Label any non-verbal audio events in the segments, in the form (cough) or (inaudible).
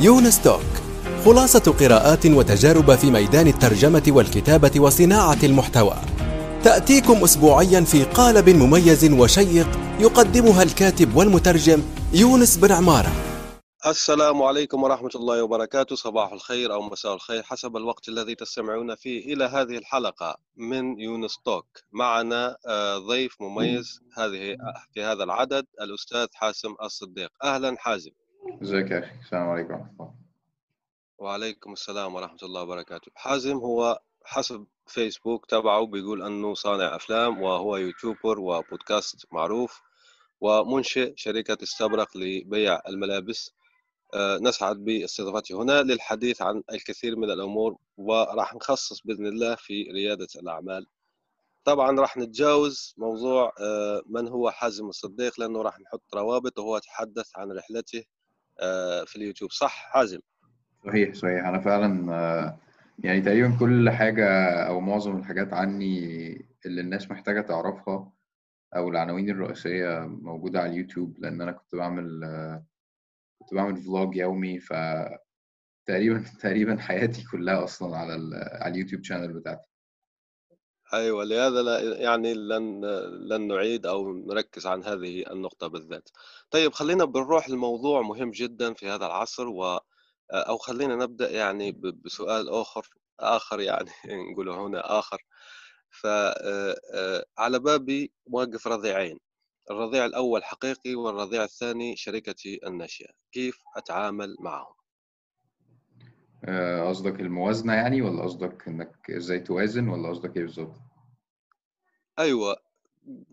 يونس توك خلاصة قراءات وتجارب في ميدان الترجمة والكتابة وصناعة المحتوى. تأتيكم أسبوعيا في قالب مميز وشيق يقدمها الكاتب والمترجم يونس بن عمارة. السلام عليكم ورحمة الله وبركاته. صباح الخير أو مساء الخير حسب الوقت الذي تستمعون فيه إلى هذه الحلقة من يونس توك معنا آه، ضيف مميز هذه في هذا العدد الأستاذ حاسم الصديق. أهلا حازم. ازيك يا أخي؟ السلام عليكم ورحمة الله. وعليكم السلام ورحمة الله وبركاته. حازم هو حسب فيسبوك تبعه بيقول أنه صانع أفلام وهو يوتيوبر وبودكاست معروف ومنشئ شركة استبرق لبيع الملابس. آه، نسعد باستضافته هنا للحديث عن الكثير من الأمور وراح نخصص بإذن الله في ريادة الأعمال. طبعا راح نتجاوز موضوع آه، من هو حازم الصديق لأنه راح نحط روابط وهو يتحدث عن رحلته في اليوتيوب. صح حازم صحيح صحيح. أنا فعلا آه، يعني تقريبا كل حاجة أو معظم الحاجات عني اللي الناس محتاجة تعرفها أو العناوين الرئيسية موجودة على اليوتيوب لأن أنا كنت بعمل آه، كنت بعمل vlog يومي ف تقريبا (laughs) تقريبا حياتي كلها أصلا على على اليوتيوب channel بتاعتي. أيوه لهذا لا يعني لن لن نعيد أو نركز عن هذه النقطة بالذات. طيب خلينا بنروح لموضوع مهم جدا في هذا العصر و أو خلينا نبدأ يعني بسؤال آخر آخر يعني (laughs) نقوله هنا آخر ف آه، آه، على بابي واقف رضيعين الرضيع الأول حقيقي والرضيع الثاني شركتي الناشئة كيف أتعامل معهم؟ آه، قصدك الموازنة يعني ولا قصدك إنك إزاي توازن ولا قصدك إيه بالظبط؟ أيوه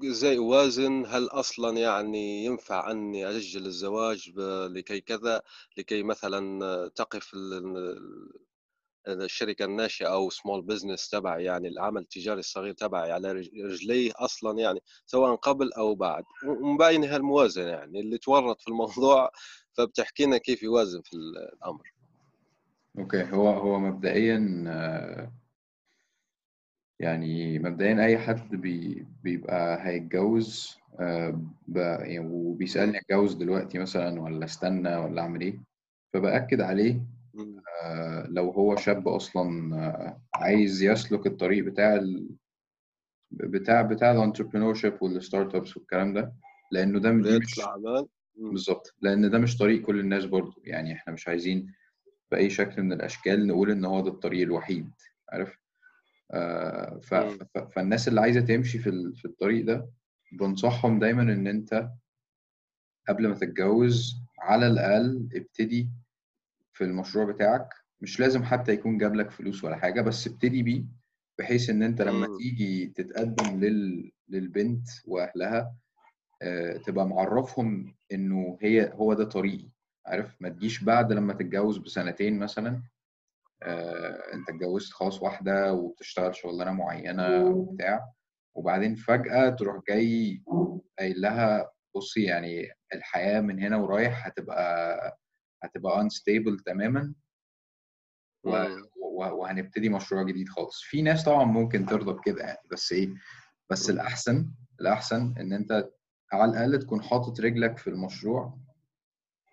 إزاي أوازن؟ هل أصلا يعني ينفع أني أجل الزواج لكي كذا لكي مثلا تقف ال- ال- الشركة الناشئة أو small business تبعي يعني العمل التجاري الصغير تبعي على رج- رجليه أصلا يعني سواء قبل أو بعد. ومن بين هالموازنة يعني اللي تورط في الموضوع فبتحكي لنا كيف يوازن في الأمر. أوكي هو هو مبدئيا آه، يعني مبدئيا أي حد بي بيبقى هيتجوز آه، ب- يعني وبيسألني أتجوز دلوقتي مثلا ولا استنى ولا أعمل إيه فبأكد عليه مم. آه، لو هو شاب أصلا آه، عايز يسلك الطريق بتاع ال... بتاع بتاع ال entrepreneurship وال startups والكلام ده لأنه ده دي مش مم. بالظبط لأن ده مش طريق كل الناس برضو يعني إحنا مش عايزين بأي شكل من الأشكال نقول إن هو ده الطريق الوحيد عارف آه، ف... مم. ف... فالناس اللي عايزة تمشي في ال... في الطريق ده بنصحهم دايما إن أنت قبل ما تتجوز على الأقل ابتدي في المشروع بتاعك مش لازم حتى يكون جاب لك فلوس ولا حاجة بس ابتدي بيه بحيث إن أنت لما. تيجي تتقدم لل... للبنت وأهلها آه، تبقى معرفهم إنه هي هو ده طريقي عارف ما تجيش بعد لما تتجوز بسنتين مثلا آه، انت اتجوزت خلاص واحدة وبتشتغل شغلانة معينة وبتاع وبعدين فجأة تروح جاي قايل لها بصي يعني الحياة من هنا ورايح هتبقى هتبقى unstable تماما و- مم. و- وهنبتدي مشروع جديد خالص في ناس طبعا ممكن ترضى بكده يعني بس إيه بس. الأحسن الأحسن إن أنت على الأقل تكون حاطط رجلك في المشروع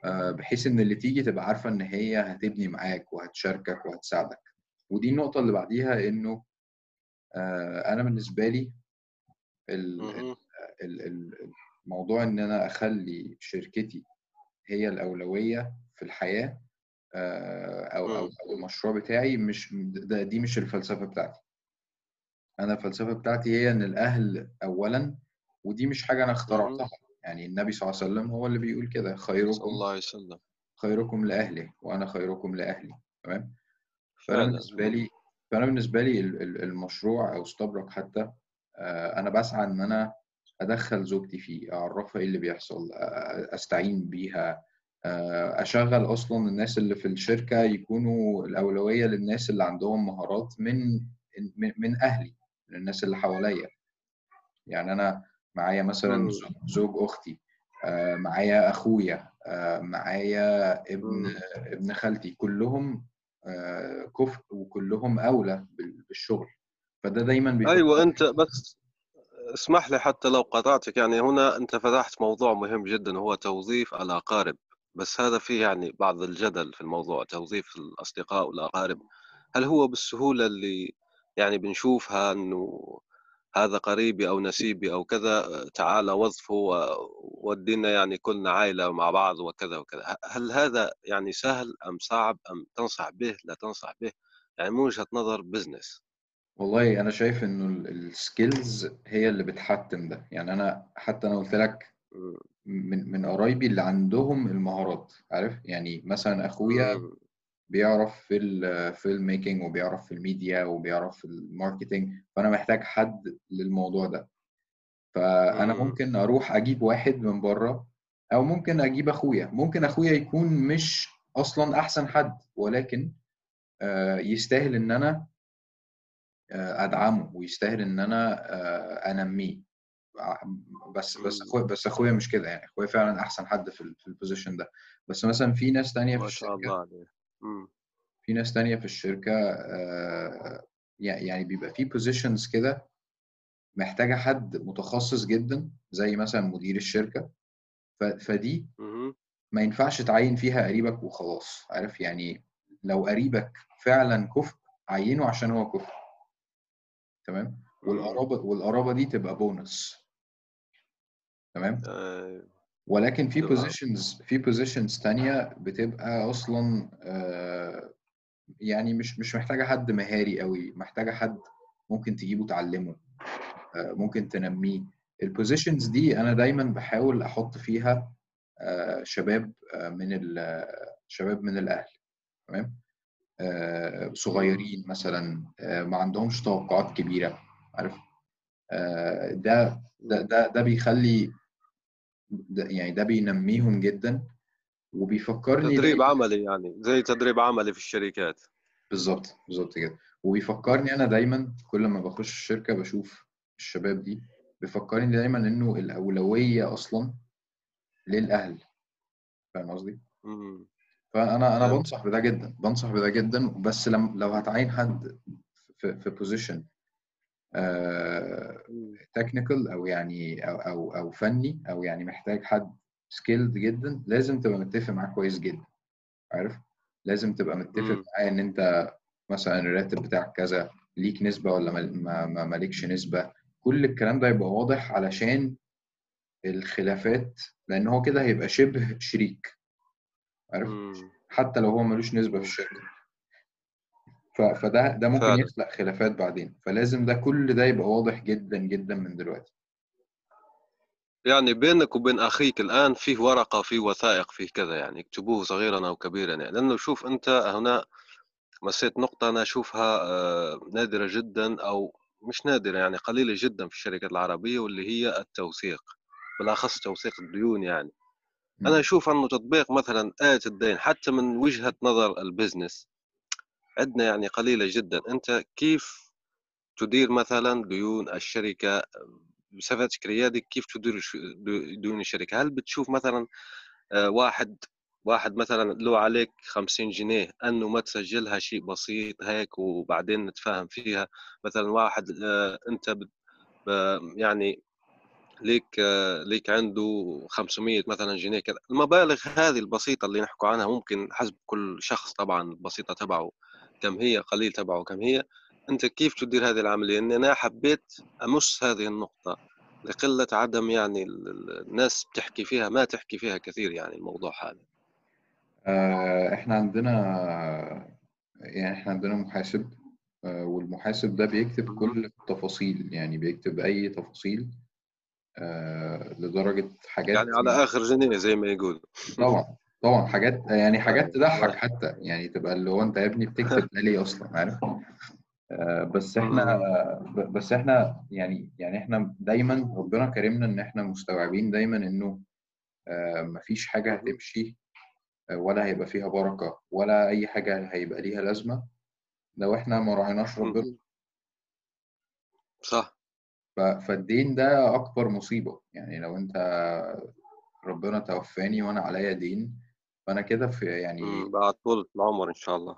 بحيث إن اللي تيجي تبقى عارفة إن هي هتبني معاك وهتشاركك وهتساعدك. ودي النقطة اللي بعديها إنه آه، أنا بالنسبة لي الموضوع إن أنا أخلي شركتي هي الأولوية في الحياة آه، أو أو المشروع بتاعي مش ده دي مش الفلسفة بتاعتي. أنا الفلسفة بتاعتي هي إن الأهل اولا ودي مش حاجة أنا. اخترعتها. يعني النبي صلى الله عليه وسلم هو اللي بيقول كده صلى خيركم الله عليه وسلم. خيركم لاهله وأنا خيركم لأهلي تمام؟ فأنا بالنسبة لي فأنا بالنسبة لي ال- ال- المشروع أو استبرق حتى آه، أنا بسعى إن أنا أدخل زوجتي فيه أعرفها إيه اللي بيحصل أستعين بيها آه، أشغل أصلا الناس اللي في الشركة يكونوا الأولوية للناس اللي عندهم مهارات من من من أهلي من الناس اللي حواليا. يعني أنا معايا مثلا. زوج أختي آه، معايا أخويا آه، معايا ابن. ابن خالتي كلهم آه، كفء وكلهم أولى بال- بالشغل فده دايما أيوه أنت بس اسمح لي حتى لو قطعتك يعني هنا أنت فتحت موضوع مهم جدا هو توظيف الأقارب بس هذا فيه يعني بعض الجدل في الموضوع توظيف الأصدقاء والأقارب هل هو بالسهولة اللي يعني بنشوفها إنه هذا قريبي أو نسيبي أو كذا تعال وظفه وودينا يعني كلنا عائلة مع بعض وكذا وكذا. هل هذا يعني سهل أم صعب أم تنصح به؟ لا تنصح به. يعني من وجهة نظر business والله أنا شايف إنه ال skills هي اللي بتحتم ده. يعني أنا حتى أنا قلت لك من من قرايبي اللي عندهم المهارات عارف؟ يعني مثلا أخويا بيعرف في ال filmmaking وبيعرف في الميديا وبيعرف في ال marketing فأنا محتاج حد للموضوع ده. فأنا ممكن أروح أجيب واحد من بره أو ممكن أجيب أخويا. ممكن أخويا يكون مش أصلا أحسن حد ولكن آه، يستاهل إن أنا آه، أدعمه ويستاهل إن أنا آه، أنميه. بس بس أخويا بس أخويا مش كده يعني. أخويا فعلا أحسن حد في في ال position ده. بس مثلا في ناس تانية في الشركة عليه في ناس تانية في الشركة يعني بيبقى في بوزيشنز كده محتاجة حد متخصص جدا زي مثلا مدير الشركة. فدي ما ينفعش تعين فيها قريبك وخلاص عارف؟ يعني لو قريبك فعلا كفء عينه عشان هو كفء. تمام؟ والقرابه والقرابة دي تبقى بونص تمام؟ آه، ولكن في بوزيشنز في بوزيشنز تانية بتبقى أصلا آه، يعني مش مش محتاجة حد مهاري قوي محتاجة حد ممكن تجيبه تعلمه آه، ممكن تنميه. ال positions دي أنا دايما بحاول أحط فيها شباب من شباب من الأهل تمام؟ صغيرين مثلا ما عندهمش توقعات كبيرة عارف؟ ده ده ده, ده بيخلي ده يعني ده بينميهم جدا وبيفكرني تدريب عملي يعني زي تدريب عملي في الشركات. بالظبط بالظبط كده. وبيفكرني أنا دايما كل ما بخش الشركة بشوف الشباب دي بيفكرني دايما إنه الأولوية أصلا للأهل. فاهم قصدي؟ فأنا أنا بنصح بده جدا بنصح بده جدا بس لم لو هتعين حد في في position technical أو يعني أو أو أو فني أو يعني محتاج حد skilled جدا لازم تبقى متفق معاه كويس جدا. عارف؟ لازم تبقى متفق معاه إن أنت مثلا الراتب بتاعك كذا ليك نسبة ولا ما ما مالكش نسبة. كل الكلام ده يبقى واضح علشان الخلافات لأن هو كده هيبقى شبه شريك. عارف؟ حتى لو هو ملوش نسبة في الشركة. فده ده ممكن فعلا. يخلق خلافات بعدين. فلازم ده كل ده يبقى واضح جدا جدا من دلوقتي. يعني بينك وبين أخيك الآن فيه ورقة فيه وثائق فيه كذا يعني اكتبوه صغيرا أو كبيرا يعني. لأنه شوف أنت هنا مسيت نقطة أنا أشوفها آه، نادرة جدا أو مش نادرة يعني قليلة جدا في الشركات العربية واللي هي التوثيق بالأخص توثيق الديون يعني. أنا أشوف أنه تطبيق مثلا آية الدين حتى من وجهة نظر ال business عندنا يعني قليلة جدا. أنت كيف تدير مثلا ديون الشركة؟ بصفتك كريادي كيف تدير ديون الشركة؟ هل بتشوف مثلا آه، واحد واحد مثلا له عليك خمسين جنيه أنه ما تسجلها شيء بسيط هيك وبعدين نتفاهم فيها؟ مثلا واحد آه، أنت يعني ليك ليك عنده 500 مثلا جنيه كذا. المبالغ هذه البسيطة اللي نحكوا عنها ممكن حسب كل شخص طبعا البسيطة تبعه. كم هي قليل تبعه كم هي أنت كيف تدير هذه العملية؟ ان أنا حبيت أمس هذه النقطة لقلة عدم يعني الناس بتحكي فيها ما تحكي فيها كثير يعني الموضوع هذا. آه، إحنا عندنا يعني إحنا عندنا محاسب آه، والمحاسب ده بيكتب كل التفاصيل يعني بيكتب أي تفاصيل آه، لدرجة حاجات يعني على آخر جنيه زي ما يقول طبعا. طبعا حاجات يعني حاجات. تضحك حتى يعني تبقى اللي هو أنت يا ابني بتكتب (laughs) ده ليه أصلا عارف؟ آه، بس إحنا بس إحنا يعني يعني إحنا دايما ربنا كرمنا إن إحنا مستوعبين دايما إنه آه، مفيش حاجة هتمشي ولا هيبقى فيها بركة ولا أي حاجة هيبقى ليها لازمة. لو إحنا ما راعيناش ربنا. صح. فالدين ده أكبر مصيبة. يعني لو أنت ربنا توفاني وأنا عليا دين فأنا كده في يعني بعد طول العمر إن شاء الله.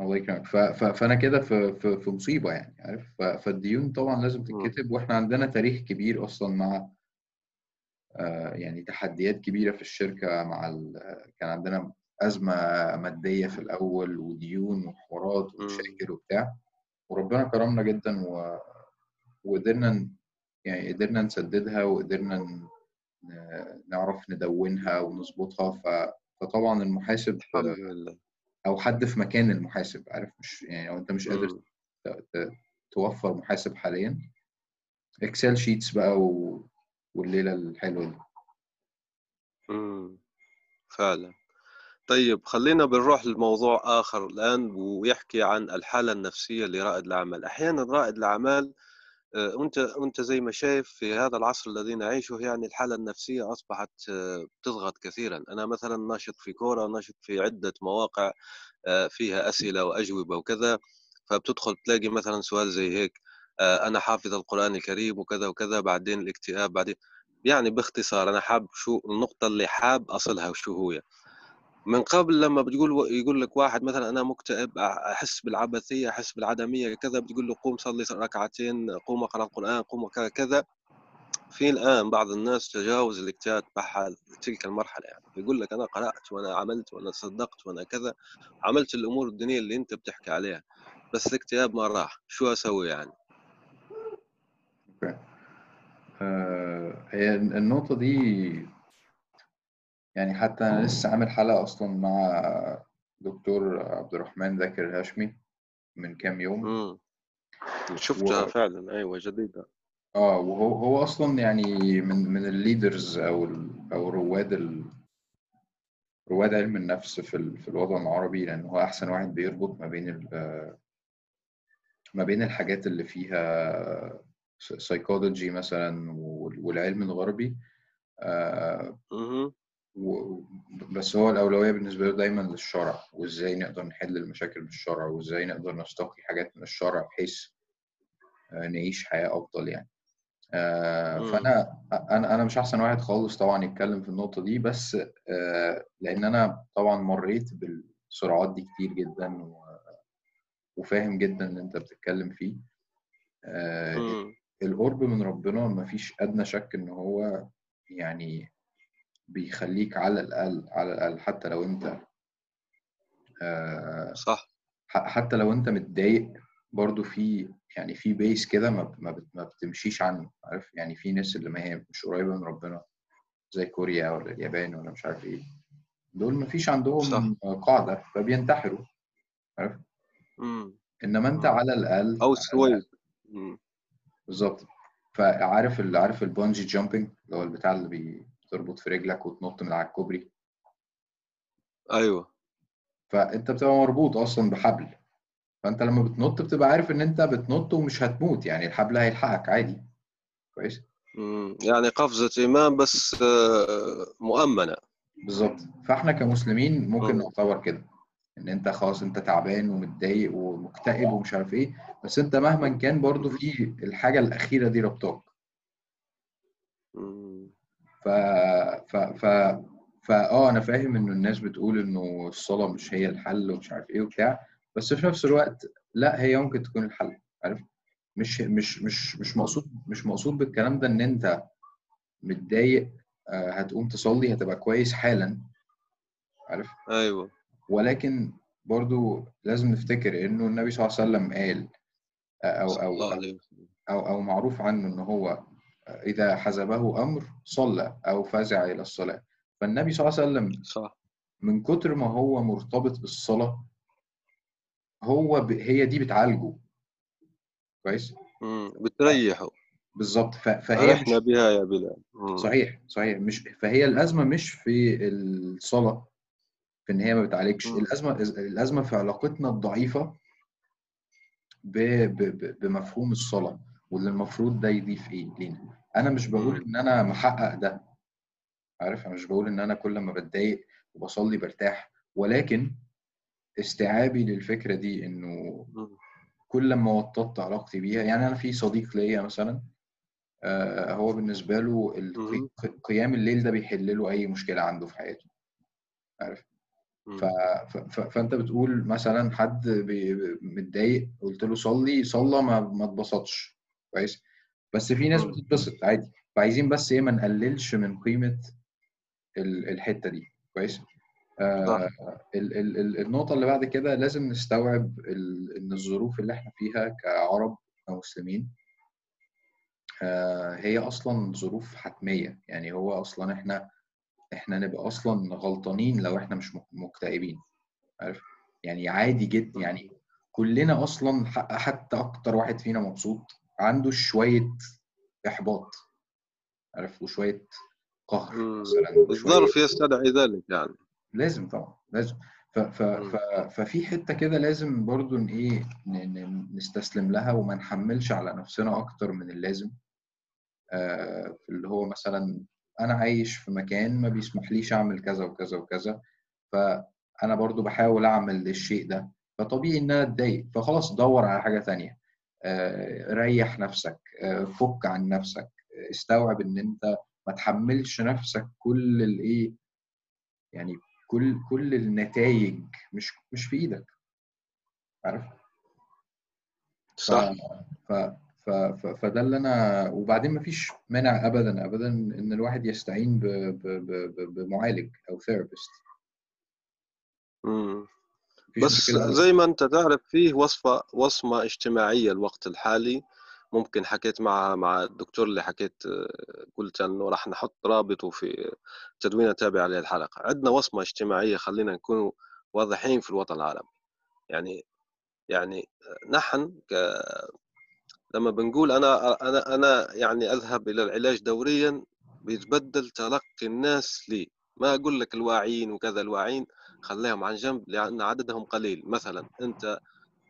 الله يكرمك. فأنا كده في, في في مصيبة يعني عارف؟ فالديون طبعا لازم تتكتب وإحنا عندنا تاريخ كبير أصلا مع آه، يعني تحديات كبيرة في الشركة مع ال... كان عندنا أزمة مادية في الأول وديون وحوارات ومشاكل وبتاع. وربنا كرمنا جدا و... وقدرنا يعني قدرنا نسددها وقدرنا. نعرف ندونها ونظبطها. فطبعا المحاسب أو حد في مكان المحاسب عارف مش يعني لو أنت مش قادر توفر محاسب حاليا. Excel sheets بقى و... والليلة الحلوة دي. فعلا. طيب خلينا بنروح لموضوع آخر الآن ويحكي عن الحالة النفسية لرائد الأعمال. أحيانا رائد الأعمال آه، وأنت وأنت زي ما شايف في هذا العصر الذي نعيشه يعني الحالة النفسية أصبحت آه، بتضغط كثيرا. أنا مثلا ناشط في Quora ناشط في عدة مواقع آه، فيها أسئلة وأجوبة وكذا فبتدخل تلاقي مثلا سؤال زي هيك آه، أنا حافظ القرآن الكريم وكذا وكذا بعدين الاكتئاب بعدين يعني باختصار أنا حاب شو النقطة اللي حاب أصلها وشو هو؟ من قبل لما بتقول يقول لك واحد مثلا أنا مكتئب أحس بالعبثية أحس بالعدمية كذا بتقول له قوم صلي ركعتين قوم أقرأ القرآن قوم كذا كذا. في الآن بعض الناس تجاوز الاكتئاب بحال تلك المرحلة يعني. يقول لك أنا قرأت وأنا عملت وأنا صدقت وأنا كذا عملت الأمور الدينية اللي أنت بتحكي عليها. بس الاكتئاب ما راح. شو أسوي يعني؟ آه، هي النقطة دي يعني حتى أنا لسه عامل حلقة أصلا مع دكتور عبد الرحمن ذاكر الهاشمي من كام يوم. امم شفتها و... فعلا. أيوه جديده آه وهو هو أصلا يعني من من الليدرز أو ال أو رواد ال رواد علم النفس في ال في الوطن العربي لأن هو أحسن واحد بيربط ما بين ال ما بين الحاجات اللي فيها سايكولوجي مثلا وال- والعلم الغربي. آه، و- بس هو الأولوية بالنسبة له دايما للشرع وإزاي نقدر نحل المشاكل بالشرع وإزاي نقدر نستقي حاجات من الشرع بحيث آه، نعيش حياة أفضل يعني. آه، فأنا أنا أنا مش أحسن واحد خالص طبعا يتكلم في النقطة دي بس آه، لأن أنا طبعا مريت بالصراعات دي كتير جدا و- وفاهم جدا اللي أنت بتتكلم فيه. القرب من ربنا مفيش أدنى شك إن هو يعني بيخليك على الأقل على الأقل حتى لو أنت آه، صح. حتى لو أنت متضايق برضو في يعني في base كده ما ما بت- ما بتمشيش عنه عارف؟ يعني في ناس اللي ما هي مش قريبة من ربنا زي كوريا ولا اليابان ولا مش عارف إيه دول ما فيش صح. عندهم قاعدة فبينتحروا عارف؟ إنما أنت امم على الأقل أو امم بالظبط. فعارف ال- عارف ال bungee jumping اللي هو البتاع اللي بي- بتربط في رجلك وتنط من على الكوبري أيوه فأنت بتبقى مربوط أصلا بحبل فأنت لما بتنط بتبقى عارف إن أنت بتنط ومش هتموت يعني الحبل هيلحقك عادي كويس. يعني قفزة إيمان بس آه، مؤمنة بالظبط فإحنا كمسلمين ممكن مم. نعتبر كده إن أنت خلاص أنت تعبان ومتضايق ومكتئب ومش عارف إيه بس أنت مهما كان برضو. في الحاجة الأخيرة دي ربطاك. ف ف ف فا آه أنا فاهم إنه الناس بتقول إنه الصلاة مش هي الحل ومش عارف إيه وبتاع بس في نفس الوقت لأ هي ممكن تكون الحل عارف؟ مش مش مش مش مقصود مش مقصود بالكلام ده إن أنت متضايق آه، هتقوم تصلي هتبقى كويس حالا عارف؟ أيوة. ولكن برضو لازم نفتكر إنه النبي صلى الله عليه وسلم قال أو أو أو أو, أو معروف عنه إن هو إذا حزبه أمر صلى أو فزع إلى الصلاة. فالنبي صلى الله عليه وسلم صح. من كتر ما هو مرتبط بالصلاة هو ب... هي دي بتعالجه. كويس؟ مم. بتريحوا بالظبط. ف... فهي أرحنا مش بها يا بلال. مم. صحيح صحيح. مش فهي الأزمة مش في الصلاة في إن هي ما بتعالجش. مم. الأزمة الأزمة في علاقتنا الضعيفة ب... ب... ب... بمفهوم الصلاة. واللي المفروض ده يضيف إيه لينا أنا مش بقول. إن أنا محقق ده عارف أنا مش بقول إن أنا كل ما بتضايق وبصلي برتاح ولكن استيعابي للفكرة دي إنه. كل ما وطدت علاقتي بيها يعني أنا في صديق ليا مثلا آه، هو بالنسبة له. قيام الليل ده بيحل له أي مشكلة عنده في حياته عارف. ف... ف... فأنت بتقول مثلا حد بي... متضايق قلت له صلي صلى ما ما اتبسطش كويس؟ بس في ناس. بتتبسط عادي. فعايزين بس إيه ما نقللش من قيمة ال- الحتة دي. كويس؟ آه ال- ال- ال- النقطة اللي بعد كده لازم نستوعب ال- إن الظروف اللي إحنا فيها كعرب كمسلمين آه هي أصلا ظروف حتمية. يعني هو أصلا إحنا إحنا نبقى أصلا غلطانين لو إحنا مش مك- مكتئبين. عارف؟ يعني عادي جدا يعني كلنا أصلا حتى أكتر واحد فينا مبسوط. عنده شوية إحباط عارف وشوية قهر. مثلا الظرف يستدعي ذلك يعني. لازم طبعا لازم. ف ف ففي حتة كده لازم برضو إيه نستسلم لها وما نحملش على نفسنا أكتر من اللازم. آه في اللي هو مثلا أنا عايش في مكان ما بيسمحليش أعمل كذا وكذا وكذا فأنا برضو بحاول أعمل الشيء ده فطبيعي إن أنا أتضايق فخلاص دور على حاجة تانية. ريح نفسك آه فك عن نفسك آه، استوعب إن أنت ما تحملش نفسك كل الايه يعني كل كل النتائج مش مش في إيدك. عارف؟ صح. ف ف ف فده اللي أنا وبعدين ما فيش مانع ابدا ابدا إن الواحد يستعين ب... ب... ب... ب- بمعالج أو ثيرابيست بس زي ما أنت تعرف فيه وصفة وصمة اجتماعية الوقت الحالي. ممكن حكيت معها مع الدكتور اللي حكيت قلت إنه راح نحط رابطه في تدوينة تابعة للحلقة. عندنا وصمة اجتماعية خلينا نكون واضحين في الوطن العربي. يعني يعني نحن ك... لما بنقول أنا أنا أنا يعني أذهب إلى العلاج دوريا بيتبدل تلقي الناس لي. ما أقول لك الواعيين وكذا الواعيين خليهم عن جنب لأن عددهم قليل. مثلا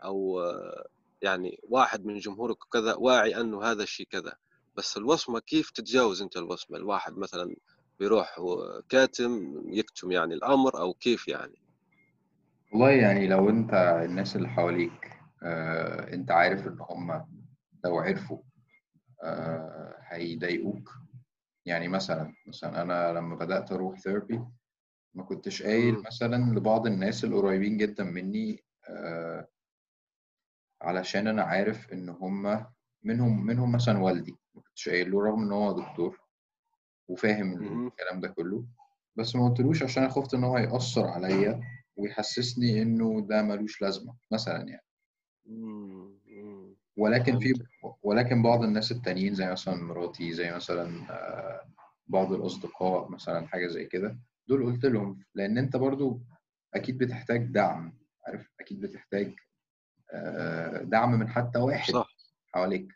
أو آه، يعني واحد من جمهورك كذا واعي أنه هذا الشيء كذا بس الوصمة كيف تتجاوز أنت الوصمة؟ الواحد مثلا بيروح كاتم يكتم يعني الأمر أو كيف يعني؟ والله يعني لو أنت الناس اللي حواليك آه أنت عارف إن هم لو عرفوا آه هيضايقوك. يعني مثلا مثلا أنا لما بدأت أروح ثيرابي ما كنتش قايل مم. مثلا لبعض الناس القريبين جدا مني آه علشان أنا عارف إن هم منهم منهم مثلا والدي ما كنتش قايل له رغم إن هو دكتور وفاهم. الكلام ده كله بس ما قلتلوش عشان أنا خفت إن هو يأثر عليا ويحسسني إنه ده ملوش لازمة مثلا يعني مم. ولكن في ولكن بعض الناس التانيين زي مثلا مراتي زي مثلا آه، بعض الأصدقاء مثلا حاجة زي كده دول قلت لهم لأن أنت برضو أكيد بتحتاج دعم عارف؟ أكيد بتحتاج آه، دعم من حتى واحد صح. حواليك.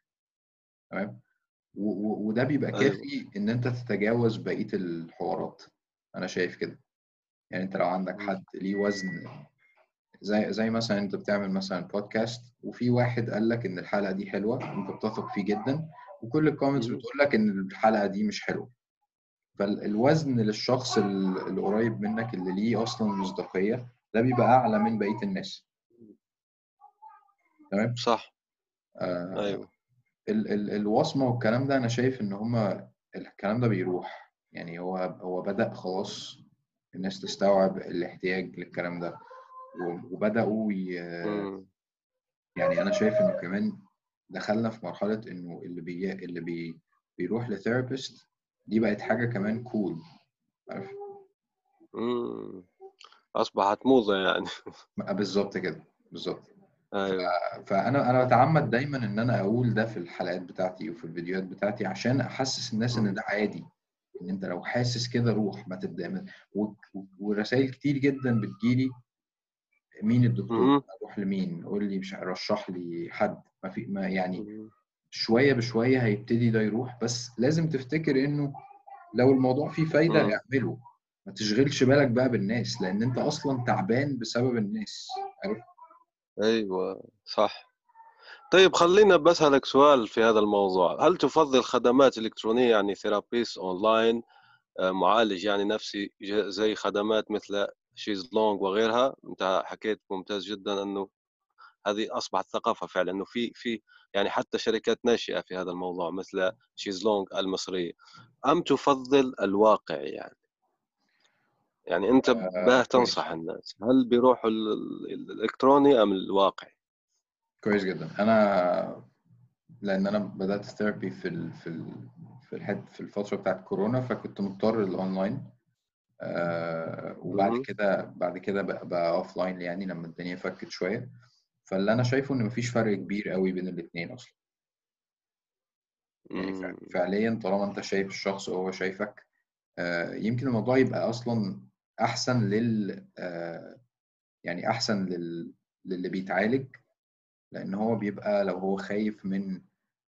تمام؟ وده بيبقى أيوه. كافي إن أنت تتجاوز بقية الحوارات. أنا شايف كده. يعني أنت لو عندك. حد ليه وزن زي زي مثلا أنت بتعمل مثلا بودكاست وفي واحد قال لك إن الحلقة دي حلوة أنت بتثق فيه جدا وكل ال comments. بتقول لك إن الحلقة دي مش حلوة. فالوزن للشخص ال- القريب منك اللي ليه أصلا مصداقية ده بيبقى أعلى من بقية الناس. تمام؟ صح. آه أيوه. ال ال الوصمة والكلام ده أنا شايف إن هما الكلام ده بيروح. يعني هو هو بدأ خلاص الناس تستوعب الاحتياج للكلام ده و- وبدأوا ي- مم. يعني أنا شايف إنه كمان دخلنا في مرحلة إنه اللي بي اللي بي بيروح ل therapist دي بقت حاجة كمان cool عارف. اصبحت موضه يعني. بالظبط كده بالظبط. أيوه. فأنا أنا بتعمد دايما إن أنا أقول ده في الحلقات بتاعتي وفي الفيديوهات بتاعتي عشان أحسس الناس إن. ده عادي. إن أنت لو حاسس كده روح ما تبدا ورسائل كتير جدا بتجيلي مين الدكتور. أروح لمين؟ قول لي مش رشح لي حد. ما في ما يعني. شوية بشوية هيبتدي ده يروح بس لازم تفتكر إنه لو الموضوع فيه فايدة مم. اعمله. ما تشغلش بالك بقى بالناس لأن أنت أصلا تعبان بسبب الناس. عارف؟ أيوه صح. طيب خلينا بسألك سؤال في هذا الموضوع. هل تفضل خدمات إلكترونية يعني therapist online آه، معالج يعني نفسي زي خدمات مثل شيز لونج وغيرها؟ أنت حكيت ممتاز جدا أنه هذه أصبحت ثقافة فعلا أنه في في يعني حتى شركات ناشئة في هذا الموضوع مثل شيز لونج المصرية. أم تفضل الواقع يعني؟ يعني أنت آه باه تنصح الناس هل بيروحوا ال- ال- الإلكتروني أم الواقعي كويس جدا. أنا لأن أنا بدأت therapy في ال في ال في الحد في الفترة بتاعت كورونا فكنت مضطر للأونلاين. آه وبعد. كده بعد كده بقى, بقى offline يعني لما الدنيا فكت شوية. فاللي أنا شايفه إن مفيش فرق كبير قوي بين الاتنين أصلا يعني. فعليا طالما أنت شايف الشخص وهو شايفك آه يمكن الموضوع يبقى أصلا أحسن لل آه يعني أحسن لل للي بيتعالج لأن هو بيبقى لو هو خايف من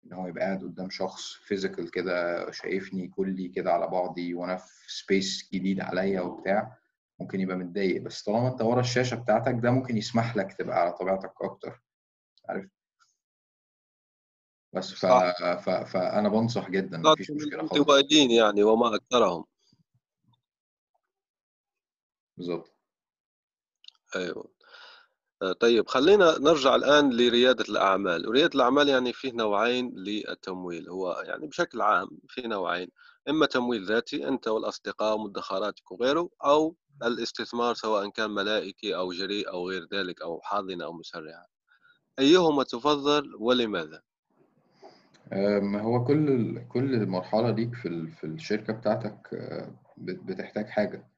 إن هو يبقى قاعد قدام شخص physical كده شايفني كلي كده على بعضي وأنا في space جديد عليا وبتاع ممكن يبقى متضايق بس طالما أنت ورا الشاشة بتاعتك ده ممكن يسمح لك تبقى على طبيعتك أكتر عارف؟ بس ف... ف... فانا بنصح جدا مفيش مشكلة خالص. الانطوائيين يعني وما أكثرهم. بالظبط أيوه. آه، طيب خلينا نرجع الآن لريادة الأعمال. وريادة الأعمال يعني فيه نوعين للتمويل. هو يعني بشكل عام في نوعين إما تمويل ذاتي أنت والأصدقاء ومدخراتك وغيره أو الاستثمار سواء كان ملائكي أو جريء أو غير ذلك أو حاضنة أو مسرعة أيهما تفضل ولماذا؟ أم، هو كل كل مرحلة ليك في. في الشركة بتاعتك آه، بت- بتحتاج حاجة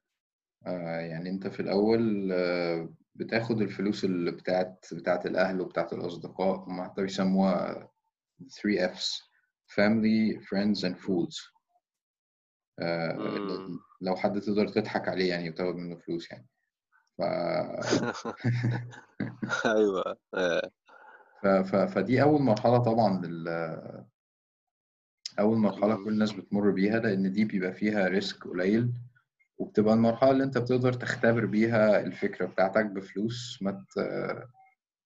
آه، يعني أنت في الأول آه، بتاخد الفلوس اللي بتاعت بتاعت الأهل وبتاعت الأصدقاء هم حتى بيسموها 3 F's family friends and fools. لو حد تقدر تضحك عليه يعني وتاخد منه فلوس يعني. ف... (laughs) أيوة. آه، ف... ف... فدي أول مرحلة طبعا لل... أول مرحلة كل الناس بتمر بيها لأن دي بيبقى فيها ريسك قليل وبتبقى المرحلة اللي أنت بتقدر تختبر بيها الفكرة بتاعتك بفلوس ما ت...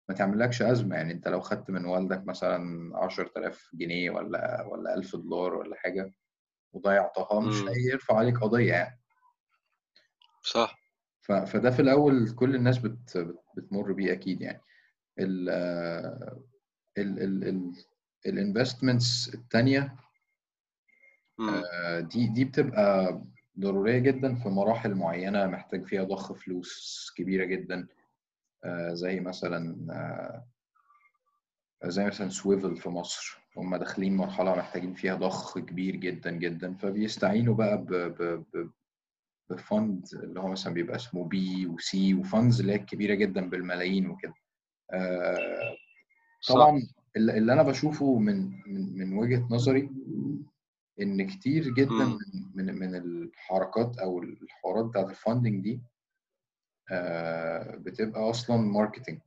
ما تعملكش أزمة. يعني أنت لو خدت من والدك مثلا عشرة آلاف جنيه ولا ولا ألف دولار ولا حاجة وضيعتها مش. هيرفع عليك قضية يعني صح. فده في الأول كل الناس بت... بت- بتمر بيه أكيد يعني ال ال ال ال ال investments التانية مم. آه، دي دي بتبقى ضرورية جدا في مراحل معينة محتاج فيها ضخ فلوس كبيرة جدا آه، زي مثلا آه، زي مثلا Swvl في مصر هم داخلين مرحلة محتاجين فيها ضخ كبير جدا جدا فبيستعينوا بقى ب ب ب ب fund اللي هو مثلا بيبقى اسمه VC و funds اللي هي كبيرة جدا بالملايين وكده. آه، طبعا اللي أنا بشوفه من من من وجهة نظري إن كتير جدا من من الحركات أو الحوارات بتاعت ال funding دي آه، بتبقى أصلا marketing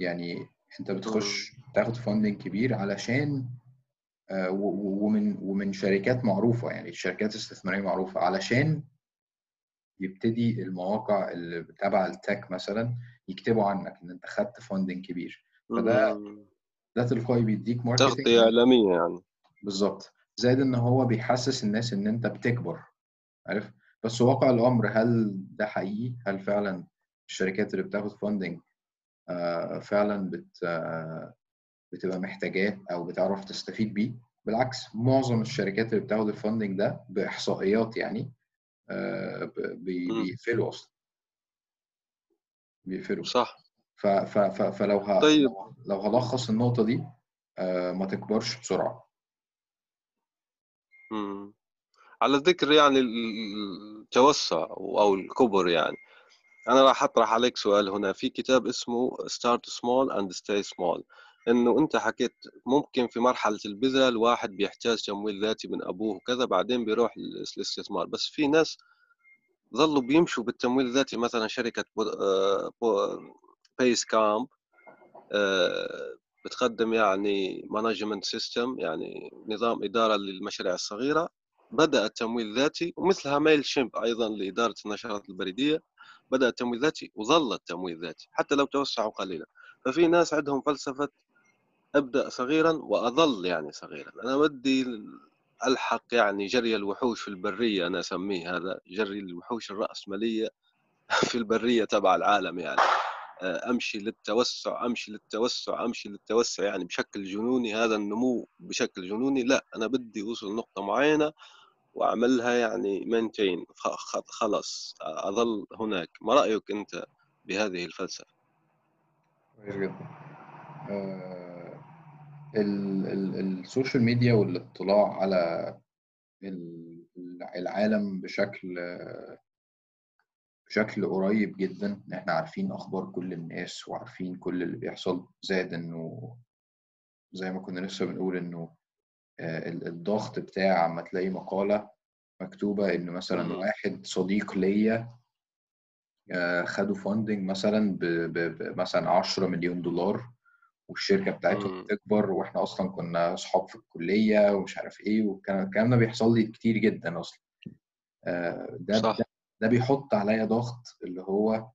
يعني انت بتخش تاخد funding كبير علشان آه، ومن ومن شركات معروفة يعني شركات استثمارية معروفة علشان يبتدي المواقع اللي تبع ال tech مثلا يكتبوا عنك إن أنت خدت funding كبير. فده. ده تلقائي بيديك marketing تغطية إعلامية يعني. بالظبط. زائد إن هو بيحسس الناس إن أنت بتكبر. عارف؟ بس واقع الأمر هل ده حقيقي؟ هل فعلا الشركات اللي بتاخد funding فعلا بت آه، بتبقى محتاجاه أو بتعرف تستفيد بيه. بالعكس معظم الشركات اللي بتاخد الفاندنج ده بإحصائيات يعني آه،. بيقفلوا أصلا. بيقفلوا. صح. ف- ف- ف- فلو ه- طيب. لو هلخص النقطة دي آه، ما تكبرش بسرعة. مم. على ذكر يعني ال- ال- التوسع أو الكبر يعني. أنا راح أطرح عليك سؤال هنا. في كتاب اسمه Start Small and Stay Small. إنه أنت حكيت ممكن في مرحلة البذرة الواحد بيحتاج تمويل ذاتي من أبوه وكذا بعدين بيروح للاستثمار. بس في ناس ظلوا بيمشوا بالتمويل الذاتي. مثلا شركة Basecamp بتقدم يعني management system يعني نظام إدارة للمشاريع الصغيرة. بدأ التمويل ذاتي ومثلها ميل شيمب أيضا لإدارة النشرات البريدية. بدأ التمويل ذاتي وظل التمويل ذاتي حتى لو توسعوا قليلا. ففي ناس عندهم فلسفة أبدأ صغيرا وأظل يعني صغيرا. أنا بدي ألحق يعني جري الوحوش في البرية أنا أسميه هذا جري الوحوش الرأسمالية (laughs) في البرية تبع العالم يعني. أمشي للتوسع أمشي للتوسع أمشي للتوسع يعني بشكل جنوني هذا النمو بشكل جنوني. لا أنا بدي أوصل لنقطة معينة وأعملها يعني maintain خلاص أظل هناك. ما رأيك أنت بهذه الفلسفة؟ كويس جدا. آه، ال- ال- ال social media والاطلاع على ال- العالم بشكل بشكل قريب جدا. إحنا عارفين أخبار كل الناس وعارفين كل اللي بيحصل. زائد إنه زي ما كنا لسه بنقول إنه الضغط بتاع اما تلاقي مقالة مكتوبة إن مثلا. واحد صديق ليا آه، خدوا فاندنج مثلا ب- ب- ب- مثلا 10 مليون دولار والشركة بتاعتهم. بتكبر وإحنا أصلا كنا أصحاب في الكلية ومش عارف إيه والكلام الكلام ده بيحصل لي كتير جدا أصلا آه، ده صح ده ده بيحط عليا ضغط اللي هو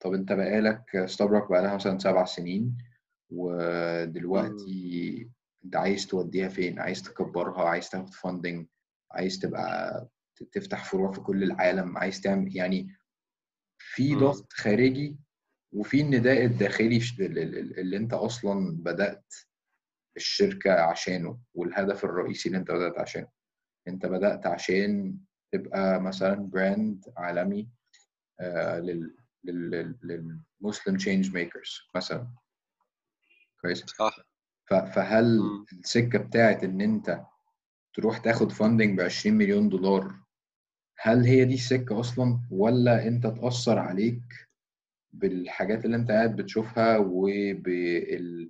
طب أنت بقالك ستاربك بقالها مثلا سبع سنين ودلوقتي انت عايز توديها فين؟ عايز تكبرها؟ عايز تاخد فاندنج عايز تبقى تفتح فروع في كل العالم؟ عايز تعمل يعني في. ضغط خارجي وفي النداء الداخلي اللي انت أصلا بدأت الشركة عشانه والهدف الرئيسي اللي انت بدأت عشانه. انت بدأت عشان تبقى مثلا brand عالمي آه، لل لل- لل- لل Muslim change makers مثلا. كويس؟ صح. فهل مم. السكة بتاعت إن أنت تروح تاخد funding ب 20 مليون دولار هل هي دي السكة أصلا ولا أنت تأثر عليك بالحاجات اللي أنت قاعد بتشوفها وبالضغط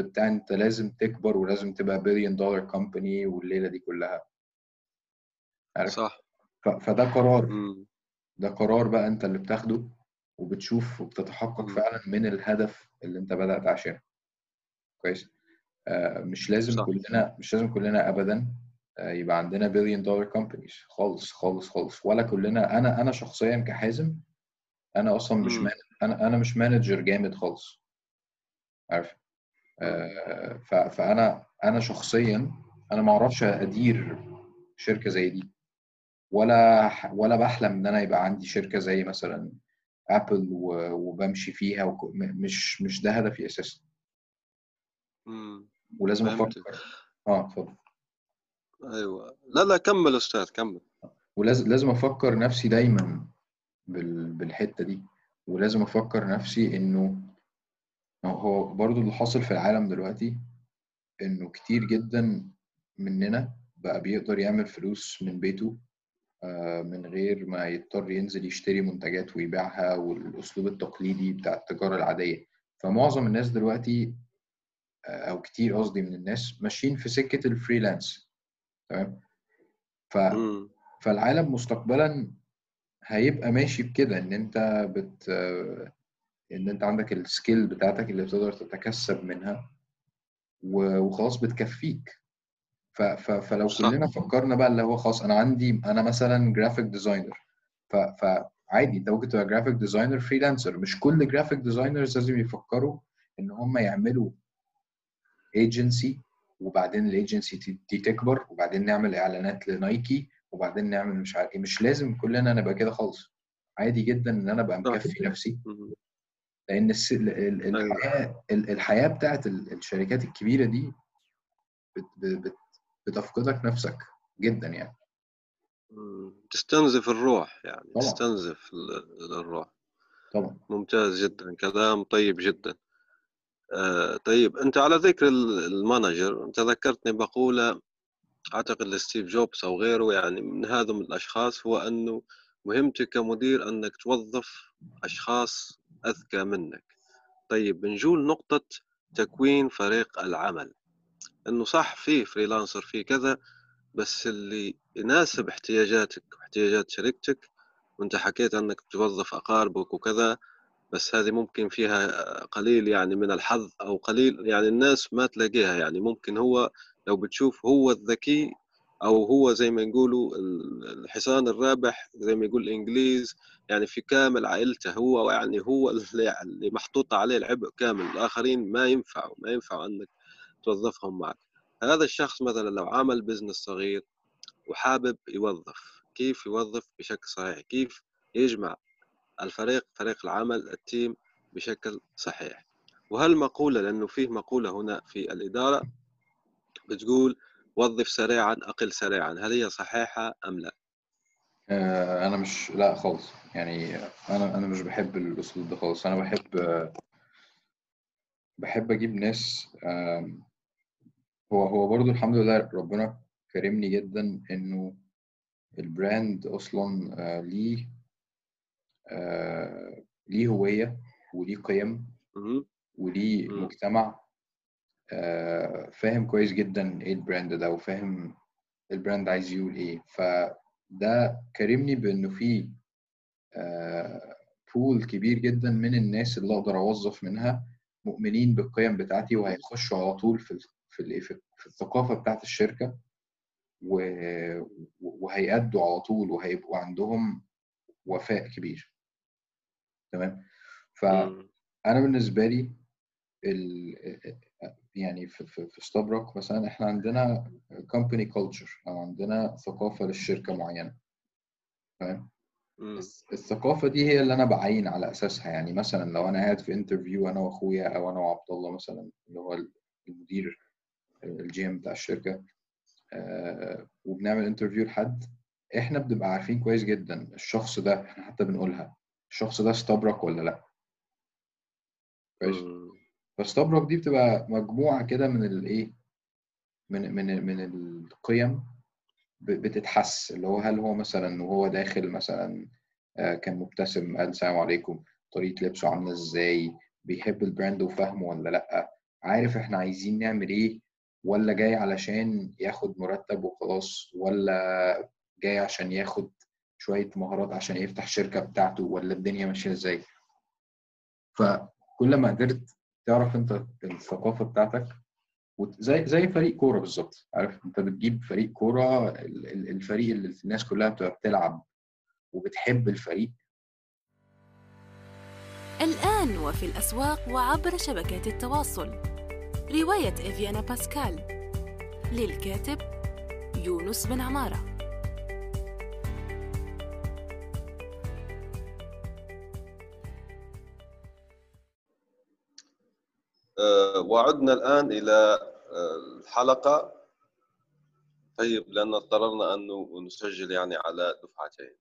بتاع أنت لازم تكبر ولازم تبقى billion dollar company والليلة دي كلها عارف صح فده قرار. ده قرار بقى أنت اللي بتاخده وبتشوف وبتتحقق. فعلا من الهدف اللي أنت بدأت عشانه كويس. آه، مش لازم صح. كلنا مش لازم كلنا ابدا آه، يبقى عندنا billion dollar companies خالص خالص خالص. ولا كلنا أنا أنا شخصيا كحازم أنا أصلا مش. مان أنا أنا مش manager جامد خالص. عارف. آه، ف- فأنا أنا شخصيا أنا ما أعرفش أدير شركة زي دي. ولا ولا بحلم إن أنا يبقى عندي شركة زي مثلا ابل و- وبمشي فيها وك- مش مش ده هدفي أساسا. ولازم فهمت. أفكر آه اتفضل. أيوه. لا لا كمل أستاذ كمل. ولازم لازم أفكر نفسي دايما بال- بالحتة دي. ولازم أفكر نفسي إنه هو برضو اللي حاصل في العالم دلوقتي إنه كتير جدا مننا بقى بيقدر يعمل فلوس من بيته آه، من غير ما يضطر ينزل يشتري منتجات ويبيعها والأسلوب التقليدي بتاع التجارة العادية. فمعظم الناس دلوقتي أو كتير قصدي من الناس ماشيين في سكة الفريلانس. تمام؟ ف. فالعالم مستقبلا هيبقى ماشي بكده إن أنت بت إن أنت عندك ال skill بتاعتك اللي بتقدر تتكسب منها وخلاص بتكفيك. ف... ف... فلو صح كلنا فكرنا بقى اللي هو خلاص أنا عندي أنا مثلا graphic designer ف... فعادي أنت ممكن تبقى graphic designer freelancer مش كل graphic designers لازم يفكروا إن هم يعملوا ايجنسي وبعدين الايجنسي دي تكبر وبعدين نعمل إعلانات ل Nike وبعدين نعمل مش عارف إيه. مش لازم كلنا نبقى كده خالص. عادي جدا إن أنا أبقى مكفي نفسي. لأن الس... ال- ال- أيوه. الحياة ال- الحياة بتاعت ال- الشركات الكبيرة دي بت... بت... بتفقدك نفسك جدا يعني. تستنزف الروح يعني طبعا. تستنزف ال- الروح. طبعا. ممتاز جدا كلام طيب جدا. آه طيب أنت على ذكر ال- ال manager انت ذكرتني مقولة أعتقد لستيف جوبز أو غيره يعني من هذا من الأشخاص هو أنه مهمتك كمدير أنك توظف أشخاص أذكى منك. طيب بنجول نقطة تكوين فريق العمل. أنه صح في فريلانسر في كذا بس اللي يناسب احتياجاتك واحتياجات شركتك وأنت حكيت أنك توظف أقاربك وكذا بس هذه ممكن فيها قليل يعني من الحظ أو قليل يعني الناس ما تلاقيها يعني. ممكن هو لو بتشوف هو الذكي أو هو زي ما يقولوا الحصان الرابح زي ما يقول الإنجليز يعني في كامل عائلته هو يعني هو (laughs) اللي اللي محطوط عليه العبء كامل. الآخرين ما ينفعوا ما ينفع إنك توظفهم معك. هذا الشخص مثلا لو عمل business صغير وحابب يوظف كيف يوظف بشكل صحيح؟ كيف يجمع الفريق فريق العمل ال team بشكل صحيح. وهالمقولة لأنه فيه مقولة هنا في الإدارة بتقول وظف سريعا أقل سريعا هل هي صحيحة أم لا؟ آه، أنا مش لا خالص. يعني أنا أنا مش بحب الأسلوب ده خالص. أنا بحب بحب أجيب ناس هو هو برضو الحمد لله ربنا كرمني جدا إنه البراند أصلا آه، ليه ليه هوية وليه قيم وليه مجتمع. آه، فاهم كويس جدا إيه ال brand ده وفاهم ال brand عايز يقول إيه. فده كرمني بإنه في pool كبير جدا من الناس اللي أقدر أوظف منها مؤمنين بالقيم بتاعتي وهيخشوا على طول في في في الثقافة بتاعت الشركة وهيأدوا على طول وهيبقوا عندهم وفاء كبير. تمام؟ فانا بالنسبة لي ال... يعني في في, ستوبروك مثلا إحنا عندنا company culture أو عندنا ثقافة للشركة معينة. تمام؟ الثقافة دي هي اللي أنا بعين على أساسها. يعني مثلا لو أنا قاعد في interview أنا وأخويا أو أنا وعبد الله مثلا اللي هو المدير ال GM بتاع الشركة آه وبنعمل interview لحد إحنا بنبقى عارفين كويس جدا الشخص ده إحنا حتى بنقولها. الشخص ده ستوبروك ولا لا؟ كويس فستوبروك دي بتبقى مجموعة كده من الايه من من من القيم بتتحس. اللي هو هل هو مثلا وهو داخل مثلا آه، كان مبتسم قال السلام عليكم طريقة لبسه عاملة إزاي بيحب ال brand وفاهمه ولا لأ عارف إحنا عايزين نعمل إيه ولا جاي علشان ياخد مرتب وخلاص ولا جاي عشان ياخد شوية مهارات عشان يفتح الشركة بتاعته ولا الدنيا ماشية إزاي؟ فكل ما قدرت تعرف أنت الثقافة بتاعتك زي زي فريق كورة بالظبط. عارف أنت بتجيب فريق كورة الفريق اللي الناس كلها بتبقى بتلعب وبتحب الفريق. الآن وفي الأسواق وعبر شبكات التواصل. رواية إفيانا باسكال للكاتب يونس بن عمارة. وعدنا الآن إلى آه، الحلقة. طيب لأن اضطررنا أن نسجل يعني على دفعتين.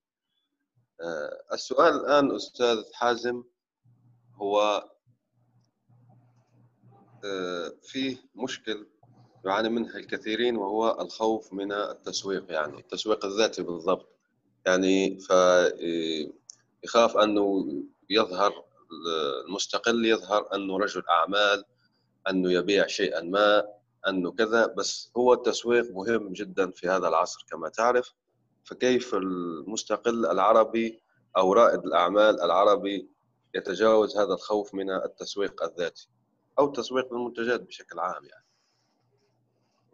أه السؤال الآن أستاذ حازم هو فيه مشكل يعاني منها الكثيرين وهو الخوف من التسويق يعني التسويق الذاتي بالضبط. يعني فيخاف أنه يظهر المستقل يظهر أنه رجل أعمال أنه يبيع شيئا ما أنه كذا بس هو التسويق مهم جدا في هذا العصر كما تعرف. فكيف المستقل العربي أو رائد الأعمال العربي يتجاوز هذا الخوف من التسويق الذاتي أو تسويق المنتجات بشكل عام يعني؟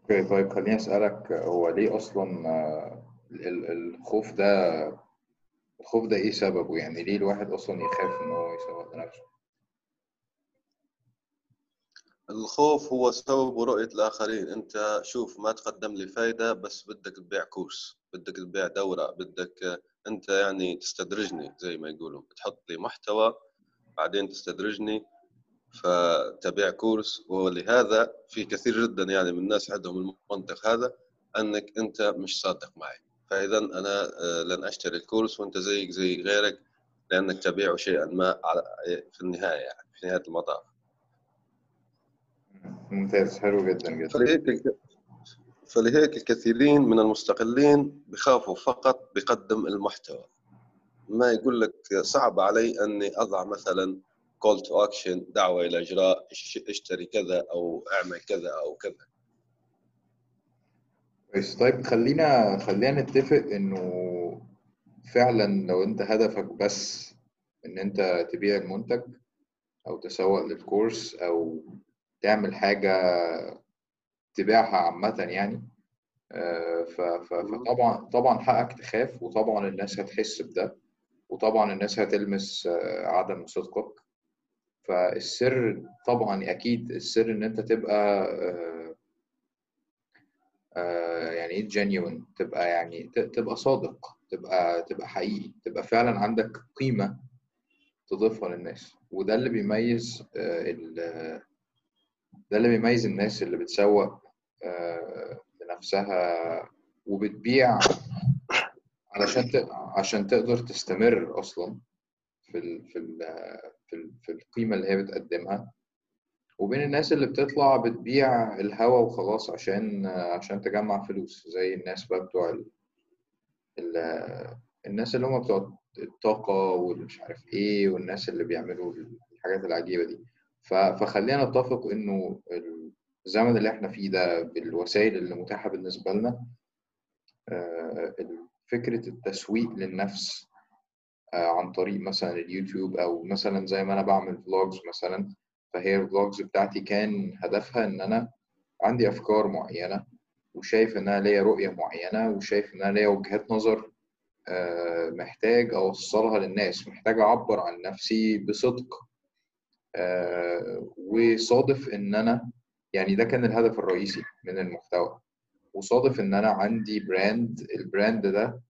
أوكي طيب خليني أسألك هو ليه أصلا الخوف ده الخوف ده إيه سببه؟ يعني ليه الواحد أصلا يخاف إن هو يسوق لنفسه الخوف هو سبب رؤية الآخرين. أنت شوف ما تقدم لي فايدة بس بدك تبيع كورس بدك تبيع دورة بدك أنت يعني تستدرجني زي ما يقولوا تحط لي محتوى بعدين تستدرجني فتبيع كورس. ولهذا في كثير جدا يعني من الناس عندهم المنطق هذا أنك أنت مش صادق معي. فإذا أنا آه، لن أشتري الكورس وأنت زيك زي غيرك لأنك تبيع شيئا ما في النهاية يعني في نهاية المطاف. ممتاز حلو جدا جدا. فلهيك فلهيك الكثيرين من المستقلين بخافوا فقط بقدم المحتوى. ما يقول لك صعب علي أني أضع مثلا call to action دعوة إلى إجراء إشتري كذا أو أعمل كذا أو كذا. كويس. طيب خلينا خلينا نتفق إنه فعلا لو أنت هدفك بس إن أنت تبيع المنتج أو تسوق للكورس أو تعمل حاجة تبيعها عامة يعني آه، فطبعا طبعا حقك تخاف وطبعا الناس هتحس بده وطبعا الناس هتلمس آه، عدم صدقك. فالسر طبعا أكيد السر إن أنت تبقى آه، يعني إيه جينيون تبقى يعني تبقى صادق تبقى تبقى حقيقي تبقى فعلا عندك قيمة تضيفها للناس. وده اللي بيميز آه، ده اللي بيميز الناس اللي بتسوق لنفسها وبتبيع علشان عشان تقدر تستمر أصلا في في, في القيمة اللي هي بتقدمها. وبين الناس اللي بتطلع بتبيع الهوا وخلاص عشان عشان تجمع فلوس زي الناس بقى بتوع ال... ال... الناس اللي هم بتوع الطاقة والمش عارف إيه والناس اللي بيعملوا الحاجات العجيبة دي. ف... فخلينا نتفق إنه الزمن اللي إحنا فيه ده بالوسائل اللي متاحة بالنسبة لنا آه، فكرة التسويق للنفس آه، عن طريق مثلا اليوتيوب أو مثلا زي ما أنا بعمل vlogs مثلا فهي ال vlogs بتاعتي كان هدفها إن أنا عندي أفكار معينة وشايف ان أنا ليا رؤية معينة وشايف ان أنا ليا وجهات نظر آه، محتاج أوصلها للناس محتاج أعبر عن نفسي بصدق وصادف إن أنا يعني ده كان الهدف الرئيسي من المحتوى وصادف إن أنا عندي brand ال brand ده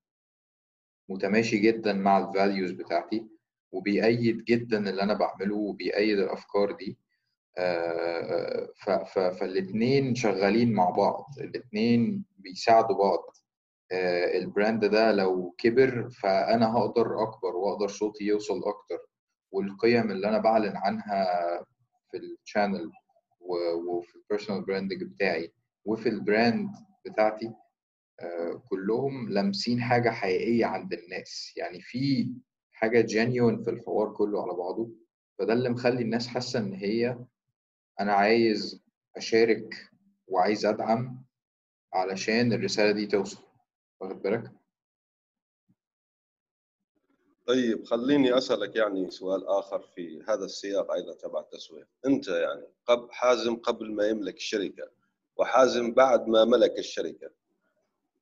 متماشي جدا مع ال values بتاعتي. وبيأيد جدا اللي أنا بعمله وبيأيد الأفكار دي. فالاثنين شغالين مع بعض الاثنين بيساعدوا بعض. ال brand ده لو كبر فأنا هقدر أكبر وأقدر صوتي يوصل أكتر والقيم اللي أنا بعلن عنها في ال channel وفي ال personal branding بتاعي وفي ال brand بتاعتي كلهم لامسين حاجة حقيقية عند الناس. يعني في حاجة genuine في الحوار كله على بعضه فده اللي مخلي الناس حاسة إن هي أنا عايز أشارك وعايز أدعم علشان الرسالة دي توصل واخد بالك؟ طيب خليني أسألك يعني سؤال آخر في هذا السياق أيضا تبع التسويق أنت يعني قبل حازم قبل ما يملك الشركة وحازم بعد ما ملك الشركة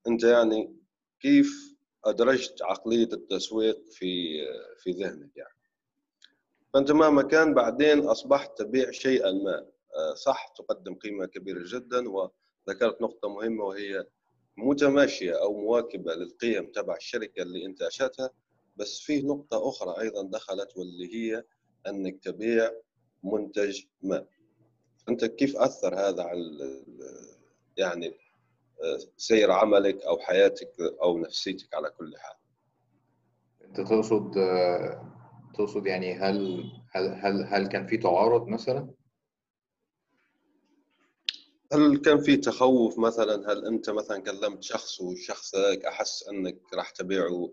أنت يعني كيف أدرجت عقلية التسويق في في ذهنك يعني. فأنت مهما كان بعدين أصبحت تبيع شيئا ما. صح تقدم قيمة كبيرة جدا وذكرت نقطة مهمة وهي متماشية أو مواكبة للقيم تبع الشركة اللي أنت انشاتها بس في نقطة أخرى أيضا دخلت واللي هي أنك تبيع منتج ما. أنت كيف أثر هذا على يعني سير عملك أو حياتك أو نفسيتك على كل حال. أنت تقصد تقصد يعني هل هل هل, هل كان في تعارض مثلا؟ هل كان في تخوف مثلا؟ هل أنت مثلا كلمت شخص والشخص ذاك أحس أنك راح تبيعه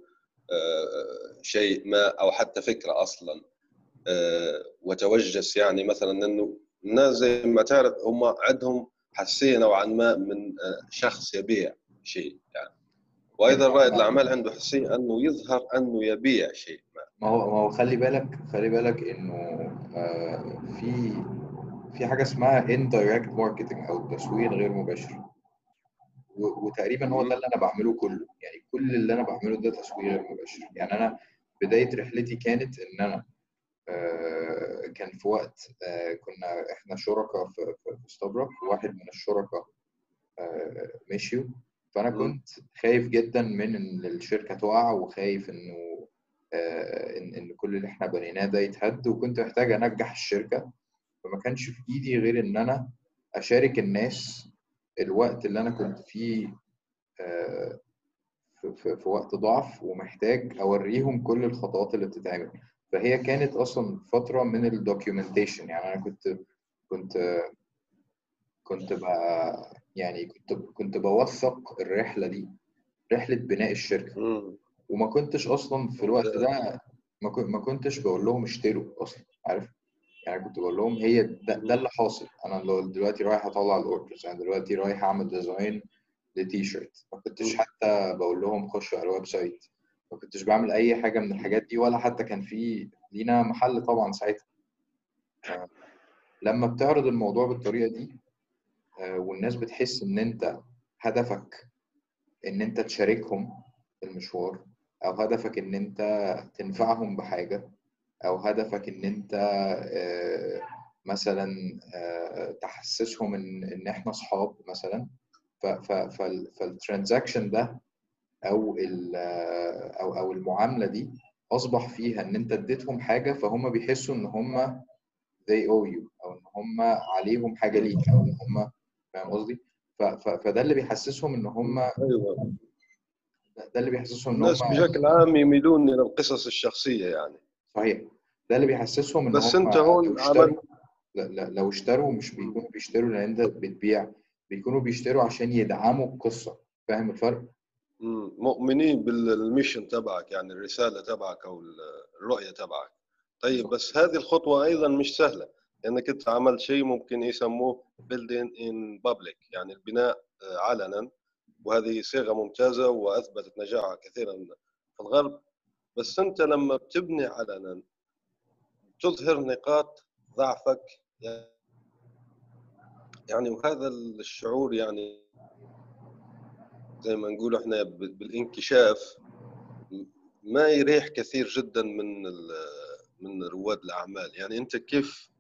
شيء ما أو حتى فكرة أصلا وتوجس يعني مثلا إنه الناس زي ما تعرف هم عندهم حساسيه نوعا ما من شخص يبيع شيء يعني. وأيضا رائد الأعمال عنده حساسيه أنه يظهر أنه يبيع شيء. ما. هو ما هو خلي بالك خلي بالك إنه في في حاجة اسمها indirect marketing أو التسويق غير مباشر. وتقريبا هو ده اللي أنا بعمله كله. يعني كل اللي أنا بعمله ده تسويق غير مباشر. يعني أنا بداية رحلتي كانت إن أنا كان في وقت كنا إحنا شركاء في ستابرك وواحد من الشركاء مشيوا. فأنا كنت خايف جدا من إن الشركة تقع وخايف إنه إن إن كل اللي إحنا بنيناه ده يتهد. وكنت محتاج أنجح الشركة. فما كانش في إيدي غير إن أنا أشارك الناس الوقت اللي أنا كنت فيه في, في وقت ضعف ومحتاج أوريهم كل الخطوات اللي بتتعمل. فهي كانت أصلا فترة من ال documentation يعني أنا كنت كنت كنت بقى يعني كنت كنت بوثق الرحلة دي رحلة بناء الشركة. وما كنتش أصلا في الوقت ده ما كنتش بقول لهم اشتروا أصلا عارف؟ يعني كنت بقول لهم هي ده, ده اللي حاصل. أنا دلوقتي رايح أطلع ال orders أنا دلوقتي رايح أعمل design ل T-shirt ما كنتش حتى بقول لهم خشوا على ال website. ما كنتش بعمل أي حاجة من الحاجات دي ولا حتى كان في لينا محل طبعا ساعتها. لما بتعرض الموضوع بالطريقة دي والناس بتحس إن أنت هدفك إن أنت تشاركهم المشوار أو هدفك إن أنت تنفعهم بحاجة أو هدفك إن أنت مثلا تحسسهم إن إن إحنا اصحاب مثلا. فالترانزاكشن ده أو أو أو المعاملة دي أصبح فيها إن أنت اديتهم حاجة فهم بيحسوا إن هم they owe you أو إن هم عليهم حاجة ليك أو إن هم فاهم قصدي؟ فده اللي بيحسسهم إن هم أيوه ده اللي بيحسسهم إن الناس هم بشكل عام يميلون إلى القصص الشخصية يعني صحيح ده اللي بيحسسهم إن بس هم أنت هون عملت لا- لا- لو اشتروا مش بيكونوا بيشتروا لأن انت بتبيع بيكونوا بيشتروا عشان يدعموا القصة فاهم الفرق؟ مؤمنين بالميشن تبعك يعني الرسالة تبعك أو الرؤية تبعك. طيب بس هذه الخطوة أيضا مش سهلة لأنك أنت عملت شيء ممكن يسموه building in public يعني البناء آه، علنا. وهذه صيغة ممتازة وأثبتت نجاحها كثيرا في الغرب. بس أنت لما بتبني علنا تظهر نقاط ضعفك يعني وهذا الشعور يعني زي ما نقول إحنا بالانكشاف ما يريح كثير جدا من من رواد الأعمال. يعني أنت كيف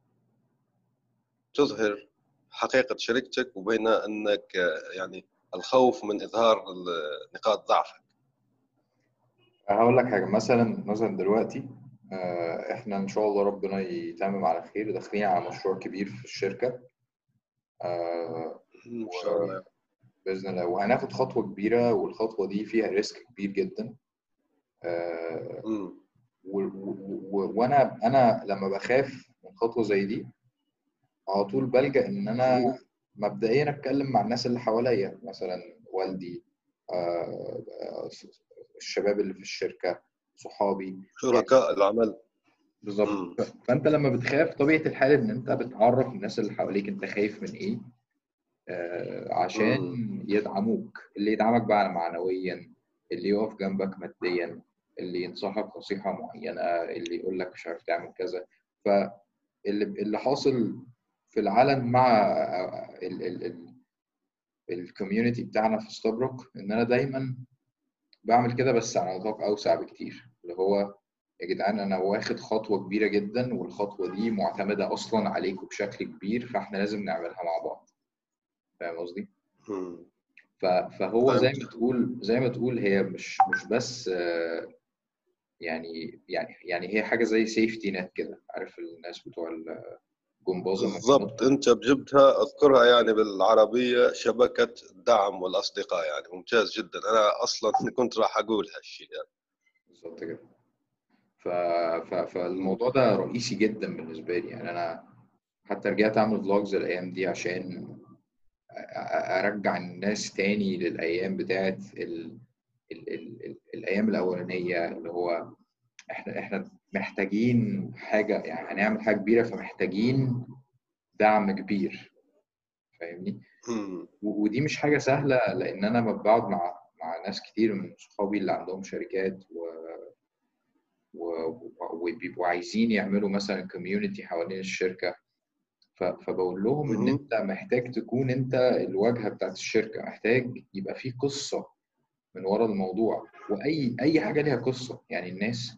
تظهر حقيقة شركتك وبين أنك يعني الخوف من إظهار نقاط ضعفك؟ هقول لك حاجة. مثلا مثلا دلوقتي آه، إحنا إن شاء الله ربنا يتمم على خير. داخلين على مشروع كبير في الشركة. آه، إن شاء الله. بإذن الله. وهناخد خطوة كبيرة والخطوة دي فيها ريسك كبير جدا. آه، وأنا أنا لما بخاف من خطوة زي دي على طول بلجأ إن أنا مبدئيا أتكلم مع الناس اللي حواليا مثلا والدي آه، آه، الشباب اللي في الشركة صحابي. شركاء العمل. بالظبط. فأنت لما بتخاف طبيعة الحال إن أنت بتعرف الناس اللي حواليك أنت خايف من إيه. عشان يدعموك. اللي يدعمك بقى معنويا اللي يقف جنبك ماديا اللي ينصحك نصيحة معينة اللي يقول لك مش عارف تعمل كذا. فاللي اللي حاصل في العالم مع ال ال ال ال community بتاعنا في ستوبروك إن أنا دايما بعمل كده بس على نطاق أوسع بكتير. اللي هو يا جدعان أنا واخد خطوة كبيرة جدا والخطوة دي معتمدة أصلا عليكم بشكل كبير فإحنا لازم نعملها مع بعض. فاهم قصدي؟ فهو زي فهمت. ما تقول زي ما تقول هي مش مش بس آه، يعني يعني يعني هي حاجة زي safety net كده. عارف الناس بتوع الجمباز بالضبط. انت جبتها اذكرها يعني بالعربية شبكة الدعم والأصدقاء يعني. ممتاز جدا. أنا أصلا (laughs) كنت راح أقول هالشيء يعني. بالظبط كده. ف... ف... فالموضوع ده رئيسي جدا بالنسبة لي يعني. أنا حتى رجعت أعمل فلوجز الأيام دي عشان أرجع الناس تاني للأيام بتاعت ال... ال... ال... ال... الأيام الأولانية اللي هو إحنا إحنا محتاجين حاجة يعني هنعمل حاجة كبيرة فمحتاجين دعم كبير. فاهمني؟ ودي مش حاجة سهلة لأن أنا بقعد مع مع ناس كتير من صحابي اللي عندهم شركات و وبيبقوا عايزين يعملوا مثلا كوميونتي حوالين الشركة. فبقول لهم إن. أنت محتاج تكون أنت الواجهة بتاعت الشركة محتاج يبقى في قصة من ورا الموضوع وأي أي حاجة ليها قصة. يعني الناس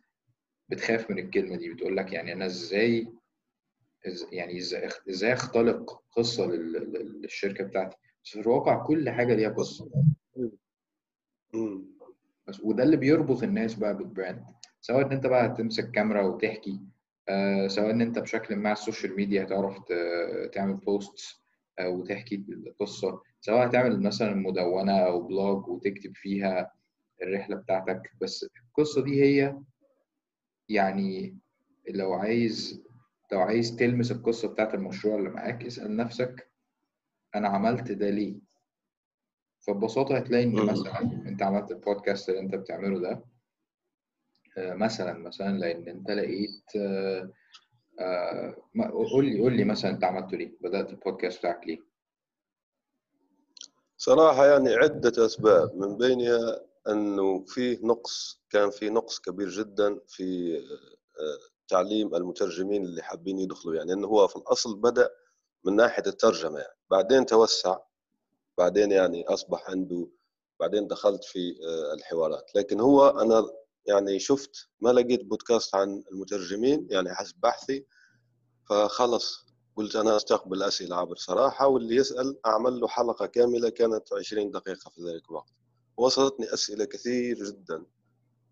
بتخاف من الكلمة دي بتقول لك يعني أنا إزاي يعني إزاي أختلق قصة لل- لل- للشركة بتاعتي؟ بس في الواقع كل حاجة ليها قصة. بس وده اللي بيربط الناس بقى بال brand. سواء إن أنت بقى هتمسك كاميرا وتحكي سواء إن أنت بشكل ما على ال social media هتعرف تعمل posts وتحكي القصة. سواء هتعمل مثلا مدونة أو blog وتكتب فيها الرحلة بتاعتك. بس القصة دي هي يعني لو عايز لو عايز تلمس القصة بتاعت المشروع اللي معاك اسأل نفسك أنا عملت ده ليه؟ فببساطة هتلاقي مم. مثلا أنت عملت البودكاست اللي أنت بتعمله ده آه، مثلا مثلا لأن أنت لقيت آه، آه، قول لي قول لي مثلا أنت عملته ليه؟ بدأت البودكاست بتاعك ليه؟ صراحة يعني عدة أسباب من بينها أنه في نقص كان في نقص كبير جدا في آه، تعليم المترجمين اللي حابين يدخلوا يعني أنه هو في الأصل بدأ من ناحية الترجمة يعني بعدين توسع بعدين يعني أصبح عنده بعدين دخلت في آه، الحوارات لكن هو أنا يعني شفت ما لقيت بودكاست عن المترجمين يعني حسب بحثي فخلص قلت أنا أستقبل أسئلة عبر صراحة واللي يسأل أعمل له حلقة كاملة كانت 20 دقيقة في ذلك الوقت. وصلتني أسئلة كثير جدا.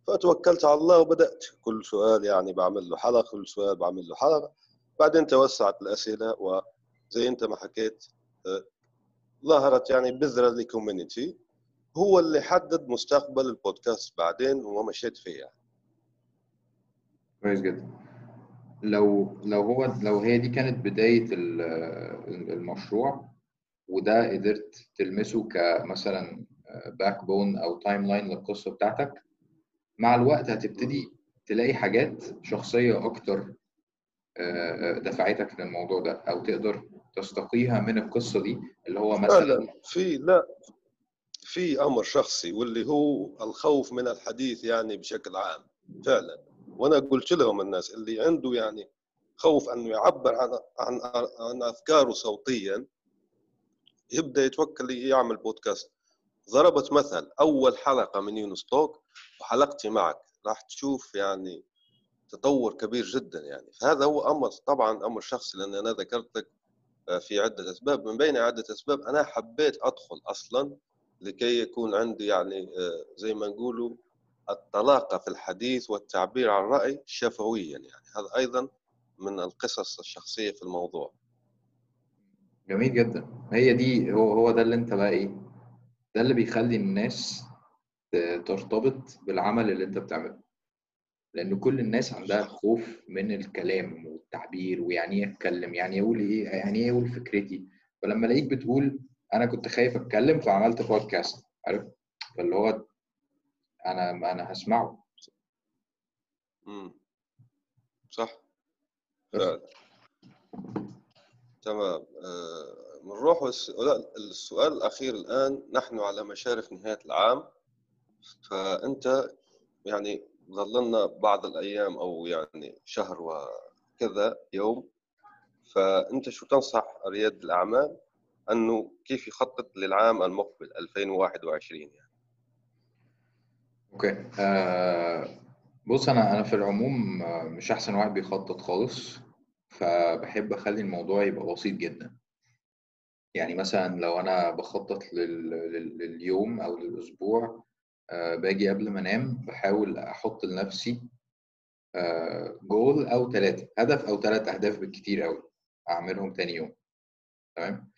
فتوكلت على الله وبدأت. كل سؤال يعني بعمل له حلقة كل سؤال بعمل له حلقة. بعدين توسعت الأسئلة وزي أنت ما حكيت آه، ظهرت يعني بذرة لكوميونيتي. هو اللي حدد مستقبل البودكاست بعدين وما مشيت فيه يعني. كويس جدا لو لو هو لو هي دي كانت ال- المشروع وده قدرت تلمسه كمثلا backbone أو timeline للقصة بتاعتك مع الوقت هتبتدي تلاقي حاجات شخصية أكتر آه، دفعتك للموضوع ده أو تقدر تستقيها من القصة دي اللي هو مثلا فعلا في لا في أمر شخصي واللي هو الخوف من الحديث يعني بشكل عام فعلا. وأنا قلت لهم الناس اللي عنده يعني خوف أنه يعبر عن عن عن أفكاره صوتيا يبدأ يتوكل يعمل بودكاست. ضربت مثل أول حلقة من يونس توك وحلقتي معك. راح تشوف يعني تطور كبير جدا يعني. فهذا هو أمر طبعا أمر شخصي لأن أنا ذكرت لك في عدة أسباب. من بين عدة أسباب أنا حبيت أدخل أصلا لكي يكون عندي يعني آه، زي ما نقولوا الطلاقة في الحديث والتعبير عن الراي شفويا يعني. هذا أيضا من القصص الشخصية في الموضوع. جميل جدا. هي دي هو هو ده اللي أنت بقى إيه ده اللي بيخلي الناس ترتبط بالعمل اللي أنت بتعمله. لأن كل الناس عندها خوف من الكلام والتعبير ويعني إيه أتكلم؟ يعني أقول إيه يعني إيه أقول فكرتي؟ فلما ألاقيك بتقول أنا كنت خايف اتكلم فعملت بودكاست عارف؟ فاللي هو أنا أنا هسمعه. امم صح. فعلا تمام. آه، بنروح السؤال الأخير الآن. نحن على مشارف نهاية العام. فأنت يعني ظللنا بعض الأيام أو يعني شهر وكذا يوم. فأنت شو تنصح رياد الأعمال؟ أنه كيف يخطط للعام المقبل 2021 يعني. أوكي. آه بص أنا أنا في العموم آه، مش أحسن واحد بيخطط خالص فبحب أخلي الموضوع يبقى بسيط جدا. يعني مثلا لو أنا بخطط لل... لل... لليوم أو للأسبوع آه باجي قبل ما أنام بحاول أحط لنفسي آه جول أو ثلاثة هدف أو ثلاث أهداف بالكتير قوي أعملهم تاني يوم. تمام؟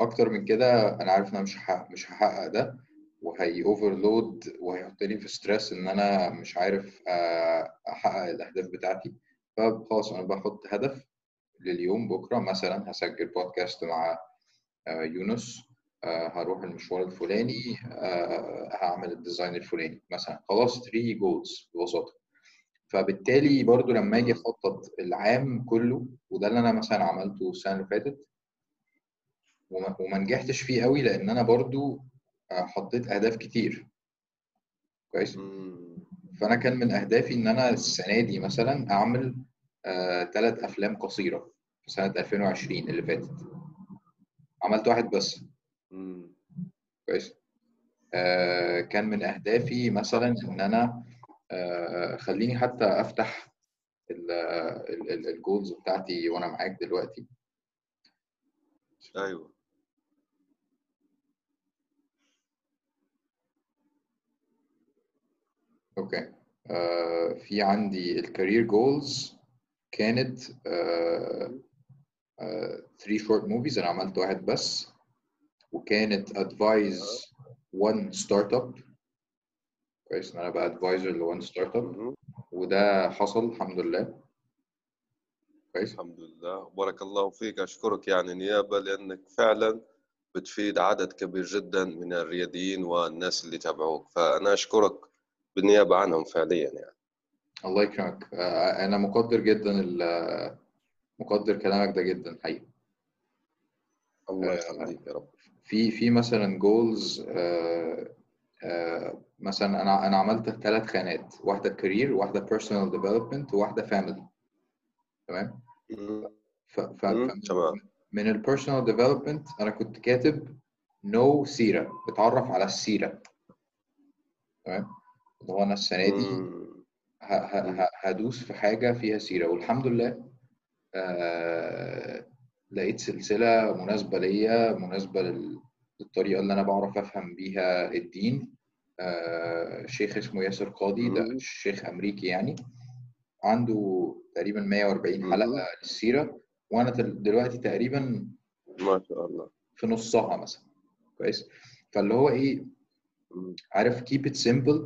أكتر من كده أنا عارف إن أنا مش هحقق مش هحقق ده وهي overload وهيحطني في stress إن أنا مش عارف آه، أحقق الأهداف بتاعتي. فخلاص أنا بحط هدف لليوم بكرة. مثلا هسجل بودكاست مع آه، يونس آه، هروح المشوار الفلاني هعمل ال design الفلاني. مثلا خلاص 3 goals ببساطة. فبالتالي برضو لما أجي أخطط العام كله وده اللي أنا مثلا عملته السنة اللي فاتت وما وما نجحتش فيه قوي لأن أنا برضو آه، حطيت أهداف كتير. كويس. فأنا كان من أهدافي إن أنا السنة دي مثلا أعمل ثلاث أفلام قصيرة في سنة 2020 اللي فاتت. عملت واحد بس. كويس؟ آه، كان من أهدافي مثلا إن أنا آه، خليني حتى أفتح ال goals بتاعتي وأنا معاك دلوقتي. أيوه. okay. آه، في عندي ال career goals كانت 3 short movies أنا عملت واحد بس. وكانت advise 1 startup كويس إن أنا بقى advisor ل 1 startup. وده حصل الحمد لله. كويس. الحمد لله. بارك الله فيك. أشكرك يعني نيابة لأنك فعلا بتفيد عدد كبير جدا من الرياديين والناس اللي تابعوك. فأنا أشكرك بالنيابة عنهم فعليا يعني. الله يكرمك. آه، أنا مقدر جدا ال- مقدر كلامك ده جدا حقيقي الله آه، يخليك يا رب. في في مثلا جولز مثلا أنا أنا عملت ثلاث خانات واحدة career واحدة personal development وواحده family تمام. ف من ال personal development أنا كنت كاتب know سيره بتعرف على السيرة. تمام؟ اللي هو أنا السنة دي هدوس في حاجة فيها سيرة والحمد لله آه لقيت سلسلة مناسبة ليا مناسبة لل- للطريقة اللي أنا بعرف أفهم بيها الدين آه شيخ اسمه ياسر قاضي ده. شيخ أمريكي يعني عنده تقريبا 140 مم. حلقة للسيرة وأنا دلوقتي تقريبا ما شاء الله في نصها مثلا كويس فاللي هو إيه. عارف keep it simple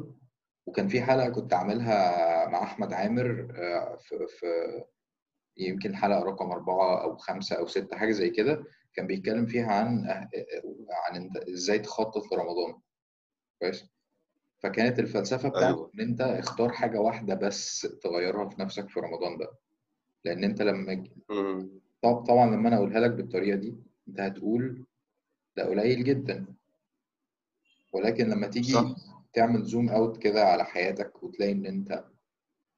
وكان في حلقة كنت عاملها مع أحمد عامر آه، في, في يمكن حلقة رقم أربعة أو خمسة أو ستة حاجة زي كده. كان بيتكلم فيها عن عن إنت إزاي تخطط لرمضان. كويس؟ فكانت الفلسفة بتاعته أيوة. إن أنت اختار حاجة واحدة بس تغيرها في نفسك في رمضان ده لأن أنت لما. طب طبعا لما أنا أقولها لك بالطريقة دي أنت هتقول ده قليل جدا. ولكن لما تيجي صح. تعمل zoom out كده على حياتك وتلاقي إن أنت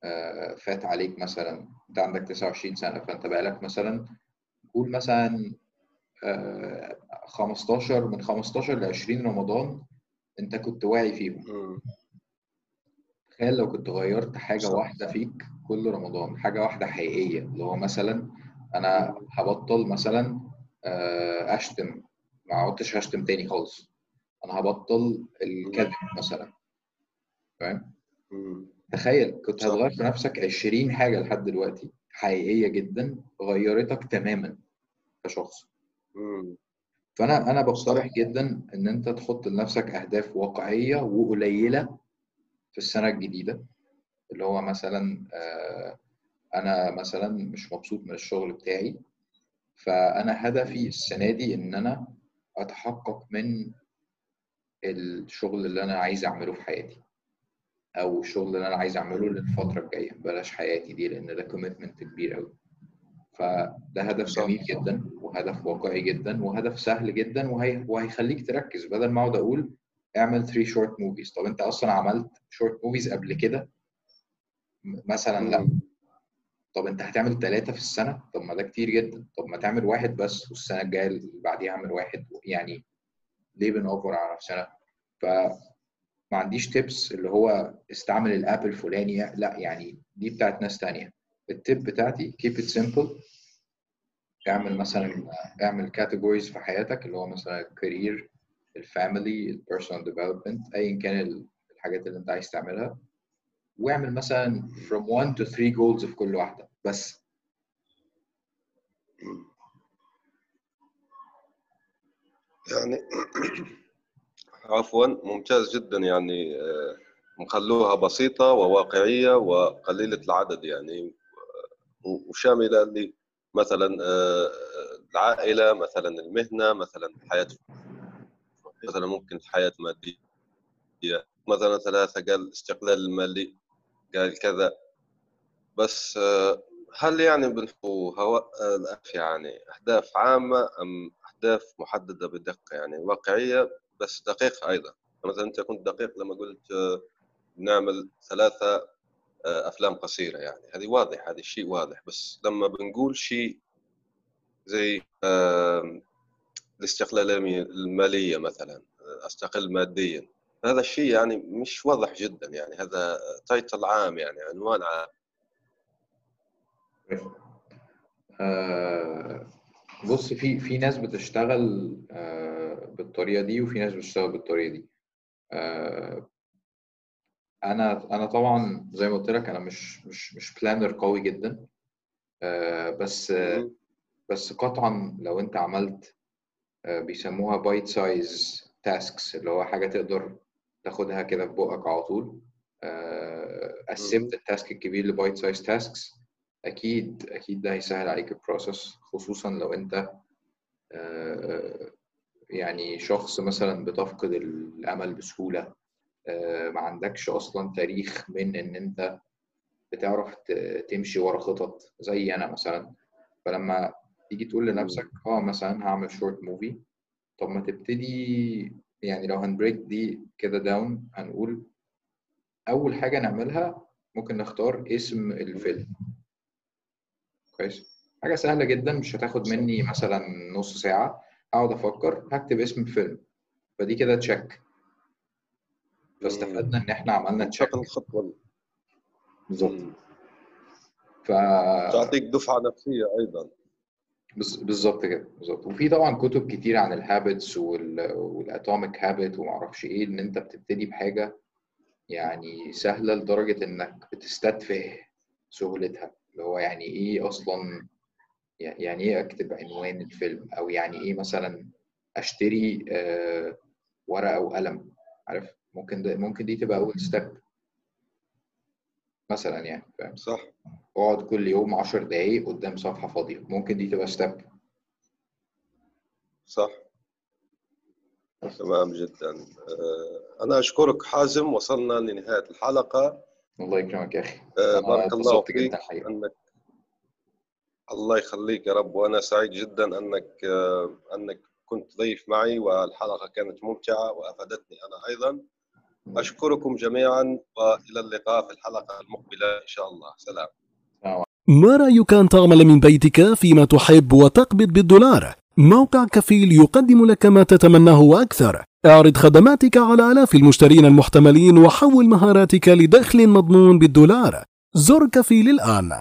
آه، فات عليك مثلا أنت عندك 29 سنة فأنت بقالك مثلا قول مثلا آه، 15 من 15 ل 20 رمضان أنت كنت واعي فيهم. تخيل لو كنت غيرت حاجة صح واحدة فيك كل رمضان حاجة واحدة حقيقية اللي هو مثلا أنا هبطل مثلا آه، أشتم ما عدتش هشتم تاني خالص. أنا هبطل الكذب مثلا. فاهم. تخيل كنت هتغير في نفسك 20 حاجة لحد دلوقتي. حقيقية جدا غيرتك تماما كشخص. أنا صح بقترح جدا إن أنت تحط لنفسك أهداف واقعية وقليلة في السنة الجديدة. اللي هو مثلا آه، أنا مثلا مش مبسوط من الشغل بتاعي. فأنا هدفي السنة دي إن أنا أتحقق من الشغل اللي أنا عايز أعمله في حياتي أو الشغل اللي أنا عايز أعمله للفترة الجاية. بلاش حياتي دي لأن ده كوميتمنت كبير قوي فده هدف جميل جدا وهدف واقعي جدا وهدف سهل جدا وهي... وهيخليك تركز. بدل ما أقعد أقول اعمل 3 short movies طب أنت أصلا عملت short movies قبل كده؟ مثلا لا. طب أنت هتعمل ثلاثة في السنة؟ طب ما ده كتير جدا. طب ما تعمل واحد بس والسنة الجاية اللي بعديها اعمل واحد. يعني ليه بنوفر على نفسنا فما عنديش tips اللي هو استعمل ال app الفلاني لا يعني دي بتاعت ناس تانية. ال tip بتاعتي keep it simple. اعمل مثلا اعمل categories في حياتك اللي هو مثلا ال career ال family ال personal development ايا كان الحاجات اللي أنت عايز تعملها. واعمل مثلا from 1 to 3 goals في كل واحدة بس مم. يعني (clears throat) عفوا ممتاز جدا يعني آه، مخلوها بسيطة وواقعية وقليلة العدد يعني و- وشاملة ل مثلا آه، العائلة مثلا المهنة مثلا الحياة مثلا ممكن الحياة المادية مثلا ثلاثة قال استقلال المالي قال كذا. بس آه، هل يعني بنحو هواء الأف يعني أهداف عامة أم أهداف محددة بدقة يعني واقعية بس دقيقة أيضا. مثلا أنت كنت دقيق لما قلت آه، نعمل ثلاثة آه، أفلام قصيرة يعني. هذه واضح هذا الشيء واضح. بس لما بنقول شيء زي الاستقلالية المالية مثلا آه، أستقل ماديا هذا الشيء يعني مش واضح جدا يعني. هذا تايتل عام يعني عنوان عام. بص في في ناس بتشتغل آه، بالطريقة دي وفي ناس بتشتغل بالطريقة دي. آه، أنا أنا طبعا زي ما قلت لك أنا مش مش مش planner قوي جدا. آه، بس. بس قطعا لو أنت عملت بيسموها bite size tasks اللي هو حاجة تقدر تاخدها كده في بقك على طول. قسمت ال task الكبير ل bite size tasks أكيد أكيد ده هيسهل عليك ال process خصوصا لو أنت آه، يعني شخص مثلا بتفقد الأمل بسهولة. آه، ما عندكش أصلا تاريخ من إن أنت بتعرف تمشي ورا خطط زي أنا مثلا. فلما تيجي تقول لنفسك آه مثلا هعمل short movie طب ما تبتدي يعني لو هن break دي كده down هنقول أول حاجة نعملها ممكن نختار اسم الفيلم. كويس حاجة سهلة جدا مش هتاخد مني مثلا نص ساعة. اقعد أفكر هكتب اسم الفيلم. فدي كده check فاستفدنا إن إحنا عملنا check الخطوة بالظبط. ف تعطيك دفعة نفسية أيضا. بز- بالظبط كده بالظبط. وفي طبعا كتب كتير عن ال habits وال atomic habit ومعرفش إيه إن أنت بتبتدي بحاجة يعني سهلة لدرجة إنك بتستتفه سهولتها. اللي هو يعني إيه أصلا يعني إيه أكتب عنوان الفيلم؟ أو يعني إيه مثلا أشتري آه، ورقة وقلم عارف؟ ممكن ده ممكن دي تبقى أول step مثلا يعني فاهم؟ صح. أقعد كل يوم 10 دقايق قدام صفحة فاضية. ممكن دي تبقى step صح. تمام جدا. آه، أنا أشكرك حازم. وصلنا لنهاية الحلقة. الله يكرمك يا أخي. آه، بارك الله فيك. أنك الله يخليك يا رب وأنا سعيد جدا أنك آه، أنك كنت ضيف معي والحلقة كانت ممتعة وأفادتني أنا أيضا. أشكركم جميعا وإلى اللقاء في الحلقة المقبلة إن شاء الله. سلام. ما رأيك أن تعمل من بيتك فيما تحب وتقبض بالدولار؟ موقع كفيل يقدم لك ما تتمناه وأكثر أعرض خدماتك على آلاف المشترين المحتملين وحول مهاراتك لدخل مضمون بالدولار. زر كفيل الآن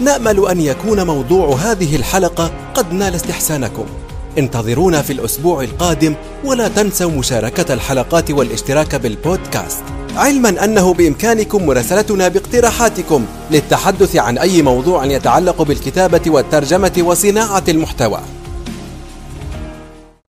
نأمل أن يكون موضوع هذه الحلقة قد نال استحسانكم. انتظرونا في الأسبوع القادم ولا تنسوا مشاركة الحلقات والاشتراك بالبودكاست. علما أنه بإمكانكم مراسلتنا باقتراحاتكم للتحدث عن أي موضوع يتعلق بالكتابة والترجمة وصناعة المحتوى.